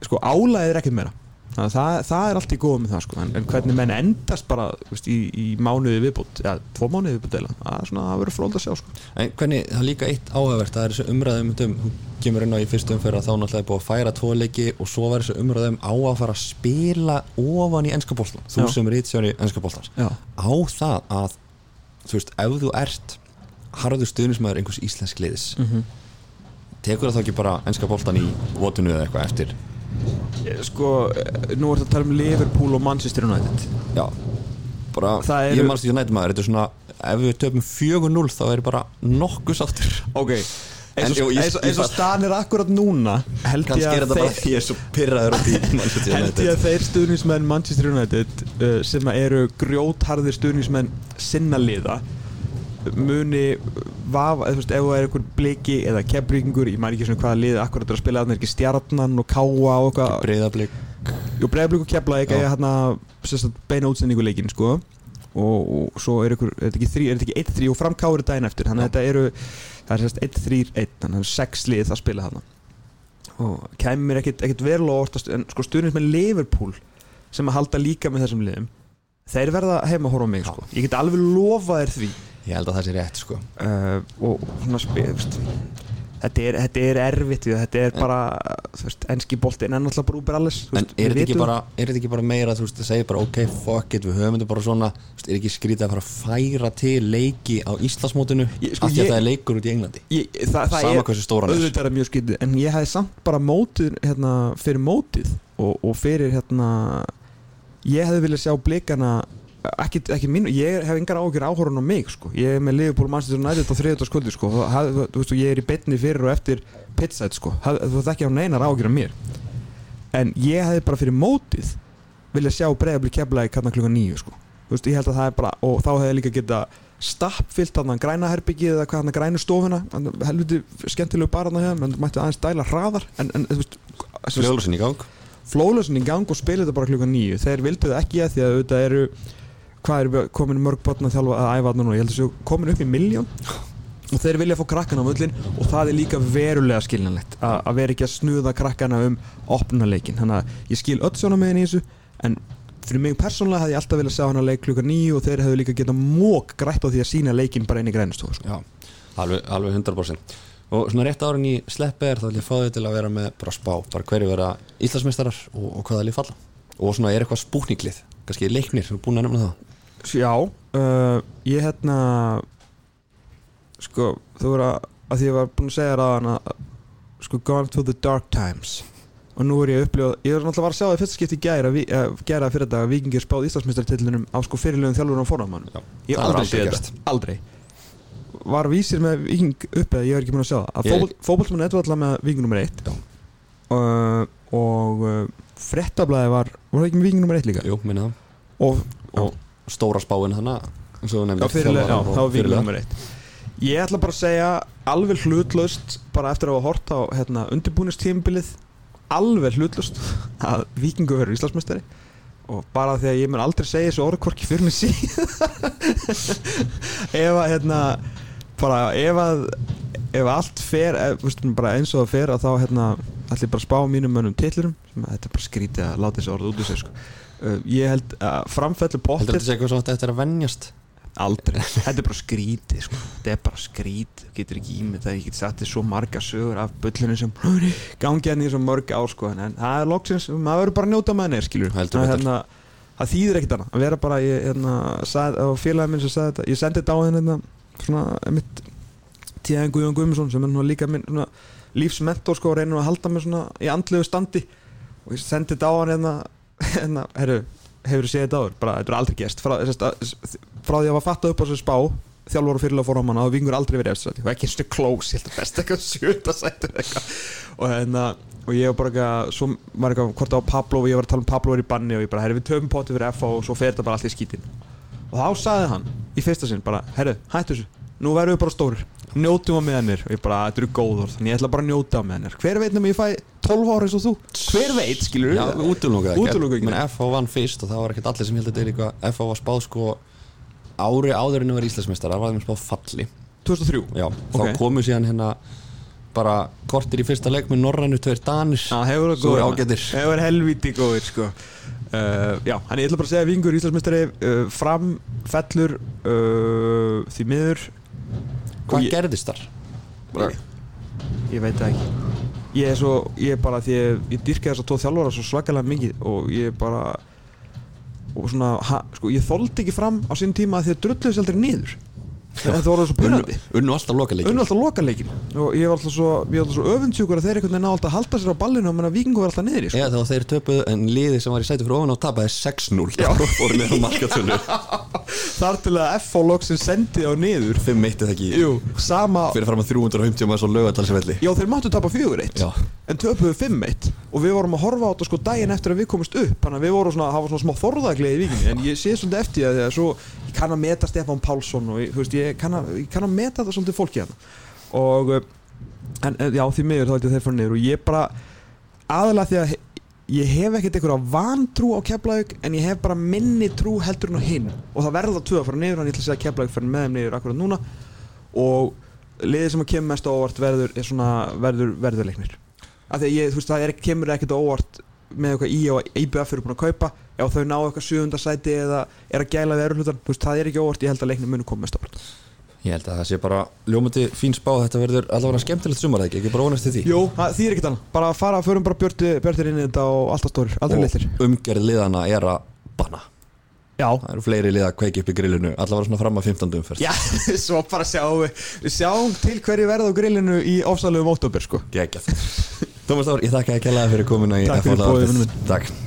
sko álæðið er ekkert meira. Þannig að það, það er allt í góð með það sko. En, en hvernig menn endast bara veist, í, í mánuði viðbútt, eða tvo mánuði viðbútt eða það er svona, það verður flóð að sjá sko. En hvernig, það er líka eitt áhugavert það er þessu umræðum um, þú kemur inn á í fyrstu umferð að þá náttúrulega er búið að færa tvo leiki og svo var þessu umræðum á að fara að spila ofan í ennska bóltan þú Já. sem er ítstjóri ennska bóltans á það að þú veist, ef þú ert harður stuðnismæður einhvers íslensk liðis mm tekur það þá ekki bara ennska bóltan í votunu eða eitthvað eftir sko, eh, nú er þetta að tala um Liverpool og Manchester United. Já, bara, eru- ég mannst ekki nættum maður þetta er svona, ef við töfum 4-0 þá er bara nokkuð sáttur. Ok, eins og, stan er akkurat núna held ég að þeir- því held ég að þeir stuðnismenn Manchester United uh, sem að eru grjótharðir stuðnismenn sinna liða muni vafa, eða, þú veist, ef það er einhver bliki eða kefringur, ég mæri ekki svona hvaða lið akkurat er að spila þarna, er ekki stjarnan og káa og eitthvað, breyðablík jú bregðarblík og kefla Já. ekki hérna beina útsendingu leikin sko. Og, og svo er ykkur, er þetta ekki þrý, er þetta ekki 1-3 og framkáur er daginn eftir, þannig að þetta eru það er sérst 1-3-1, þannig að það 6 lið að spila þarna. Og kæmur ekkit, ekkit verulega orðast en sko stuðnins með Liverpool sem að halda líka með þessum liðum þeir verða heima að horfa á mig sko. ég get alveg lofa þér því. Ég held að það sé rétt sko. Uh, og svona spilst þetta er, þetta er erfitt við, þetta er bara þú veist, enski bolti en náttúrulega bara úber alles En er þetta bara, er þetta ekki bara meira þú veist, það segir bara ok, fuck it, við höfum þetta bara svona. Veist, er ekki skrítið að fara að færa til leiki á Íslandsmótinu? Ég- sko, af því að ég- það er leikur út í Englandi. ég, það, sama er, hversu stóran er. skytið en ég hefði samt bara mótið hérna, fyrir mótið og, og fyrir hérna ég hefði viljað sjá blikana ekki, ekki mín, ég hef engar áhugir áhorun á mig sko, ég er með Liverpool Manchester United á þriðjöldaskvöldi sko, haf, þú veist ég er í betni fyrir og eftir pitsæt sko, haf, þú veist ekki á neinar áhugir á mér. En ég hefði bara fyrir mótið viljað sjá breiðabli kefla í kannan klukkan nýju sko, þú veist ég held að það er bara og þá hefði líka geta stappfyllt þarna græna herbyggið eða hvað þarna grænu stofuna. Þarna helviti skemmtilegu bara menn mætti aðeins dæla hraðar en, en Fljóðlösin í gang flóðlösin í gang og spila þetta bara klukkan nýju þeir vildu það ekki að því að auðvitað eru hvað eru komin mörg botna að þjálfa að æfa núna, ég held að séu komin upp í miljón og þeir vilja fá krakkana á völlin og það er líka verulega skiljanlegt að að vera ekki að snuða krakkana um opnuleikin, þannig að ég skil öll svona meginn í þessu en fyrir mig persónulega hefði ég alltaf viljað sjá hana leik klukkan nýju og þeir hefðu líka getað mók grætt á því að sína leikin bara inn í grænustofu sko. Já, alveg, alveg 100% Og svona rétt árin í sleppi er þá vil ég fá þau til að vera með bara spá bara hverju vera Íslandsmeistarar og, og hvaða lið falla. Og svona er eitthvað spúkninglið kannski leiknir, þú er búin að nefna það. Já, uh, ég hérna sko, þú voru að, að því ég var búinn að segja það að sko, gone to the dark times. Og nú er ég að upplifa, ég er náttúrulega að sjá það í fyrsta skipti í gæra, gæra fyrir þetta að vikingir spáð Íslandsmeistartillunum á sko fyrirlegum þjálfurinn og Já, Ég það aldrei aldrei aldrei Var vísir með viking upp eða ég er ekki búinn að sjá það. Að fótboltmenn eitthvað alltaf með viking nummer 1 Já. uh, og uh, frettablaði var, var það ekki með viking nummer 1 líka? Jú, minna það. Og, og stóra spáin þannig Já, fyrirlega, já, það var fyrirliða. nummer eitt. Ég ætla bara að segja alveg hlutlaust bara eftir að hafa hort á hérna, undirbúinistímbilið alveg hlutlaust að vikingu verður Íslandsmeistari. Og bara því að ég mun aldrei segja þessu orð hvorki fyrir mig síðan ef að hérna bara ef að ef allt fer, ef, veist, bara eins og það fer að þá hérna ég bara spá mínum sem að þetta er bara skrítið að láta þessu orð út úr sig sko. uh, ég held að framfellu Heldur pottir þetta sé eitthvað svo eftir að venjast Aldrei, þetta er bara skrítið sko. Þetta er bara skrítið, getur ekki ímynd ég get sagt þér svo marga sögur af bullunum sem gangi henni í svo mörg ár sko. en það er loksins, maður verður bara að njóta með henni Heldur það, hérna, það þýðir ekkert annað, að vera bara ég, hérna, sað, á félagin minn sem sagði þetta ég sendi þetta á henni hérna, svona, mitt tíðan Guðjón Guðmundsson sem er líka minn lífsmentor sko, og reynir að halda mig svona í andlegu standi. Og ég sendi þetta á hann hérna, hérna, herru hefur séð þetta áður, bara þetta er aldrei gest frá, frá því að var fatta upp á þessu spá þjálfur og fyrirlega fór á manna og vingur aldrei verið eftir og ekki eins og close, ég held að best eitthvað sjöta sættur eitthvað. Og hérna og ég var bara eitthvað, svo var eitthvað hvort á Pablo og ég var að tala um Pablo er í banni og ég bara, herri við töfum poti fyrir FH og svo fer þetta bara allt í skítin. Og þá sagði hann í fyrsta sinn bara, herri, hættu þessu. Nú verðum við bara stórir, njótum á meðanir og ég bara, þetta eru góður, þannig ég ætla bara að njóta á meðanir hver veit nema ég fæ 12 ára eins og þú? Hver veit, skilur Já, útlunga ekki Útiloka ekki. Men FH vann fyrst og það var ekkert allir sem held að þetta er eitthvað FH var spáð sko ári áður en að vera Íslandsmeistar það var þeim spáð falli. 2003 Já, þá Ok. komu síðan hérna bara kortir í fyrsta leik með Norrænu tveir Danir. Já, hefur það góður. ágætir. Hefur helvíti góður sko. Uh, Já, hann ég ætla bara að segja Vingur Íslandsmeistari uh, fram fellur uh, því miður. Hvað ég- gerðist þar? Bara- Ég veit það ekki. Ég er svo, ég er bara því ég, ég dyrka þess að tóð þjálfara svo svakalega mikið og ég er bara og svona, ha, sko, ég þoldi ekki fram á sín tíma að því að drulluðu sér aldrei niður Unnu, alltaf loka leikin unnu alltaf lokaleikin og ég var alltaf svo, svo öfundsjúkur að þeir einhvern veginn ná alltaf að halda sér á ballinu og menna vikingu var alltaf niður sko. Já, þá þeir töpuðu en liðið sem var í sæti fyrir ofan á tapaði 6-0 Já. Fóru með á markatölu. Þar til að FH loksin sendi á niður. 5-1 eða ekki? Jú, sama Fyrir fram að 350 maður svo lögadalsvelli Já, þeir máttu tapa 4-1 Já. En töpuðu 5-1 Og við vorum að horfa á þetta sko daginn eftir að við komumst upp. Þannig að við vorum svona, það En ég kann að meta Stefán Pálsson Og ég, veist, ég kann að, ég kann að meta þetta svolítið fólki hérna. Og uh, En uh, já, því miður þá held ég þeir fara niður Og ég bara Aðalega því að Ég hef ekkert einhverja vantrú á Keflavík En ég hef bara minni trú heldur en á hinn. Og það verða tvö að fara niður Þannig ég ætla að segja að Keflavík fyrir með þeim niður akkurat núna. Og liðið sem að kemur mest á óvart verður, er svona, verður, verður leiknir. Af því að ég, þú veist, það er, kemur ekkert á óvart með eitthvað í og IBF eru búin að kaupa ef þau ná eitthvað sjöfundasæti eða er að gæla við veist, það er ekki óvart ég held að leiknir munu koma mest á óvart Ég held að það sé bara ljómandi fín spá Þetta verður allavega skemmtilegt sumar ekki Ekki bara vonast til því? Jú, það þýr ekkert annað, bara að fara, förum bara björtir, björtir inn í þetta og alltaf stórir, aldrei litlir. Og umgerð liðana er að banna. Já, Það eru fleiri lið að kveiki upp í grillinu Allavega svona fram að 15. umferð. Já, svo bara sjáum við, sjáum til hverju verða á grillinu í ofsalugum óttóber, sko. Gekkjað Tómas Þór, ég þakka ekki alveg fyrir komuna í FH Takk fyrir bóðið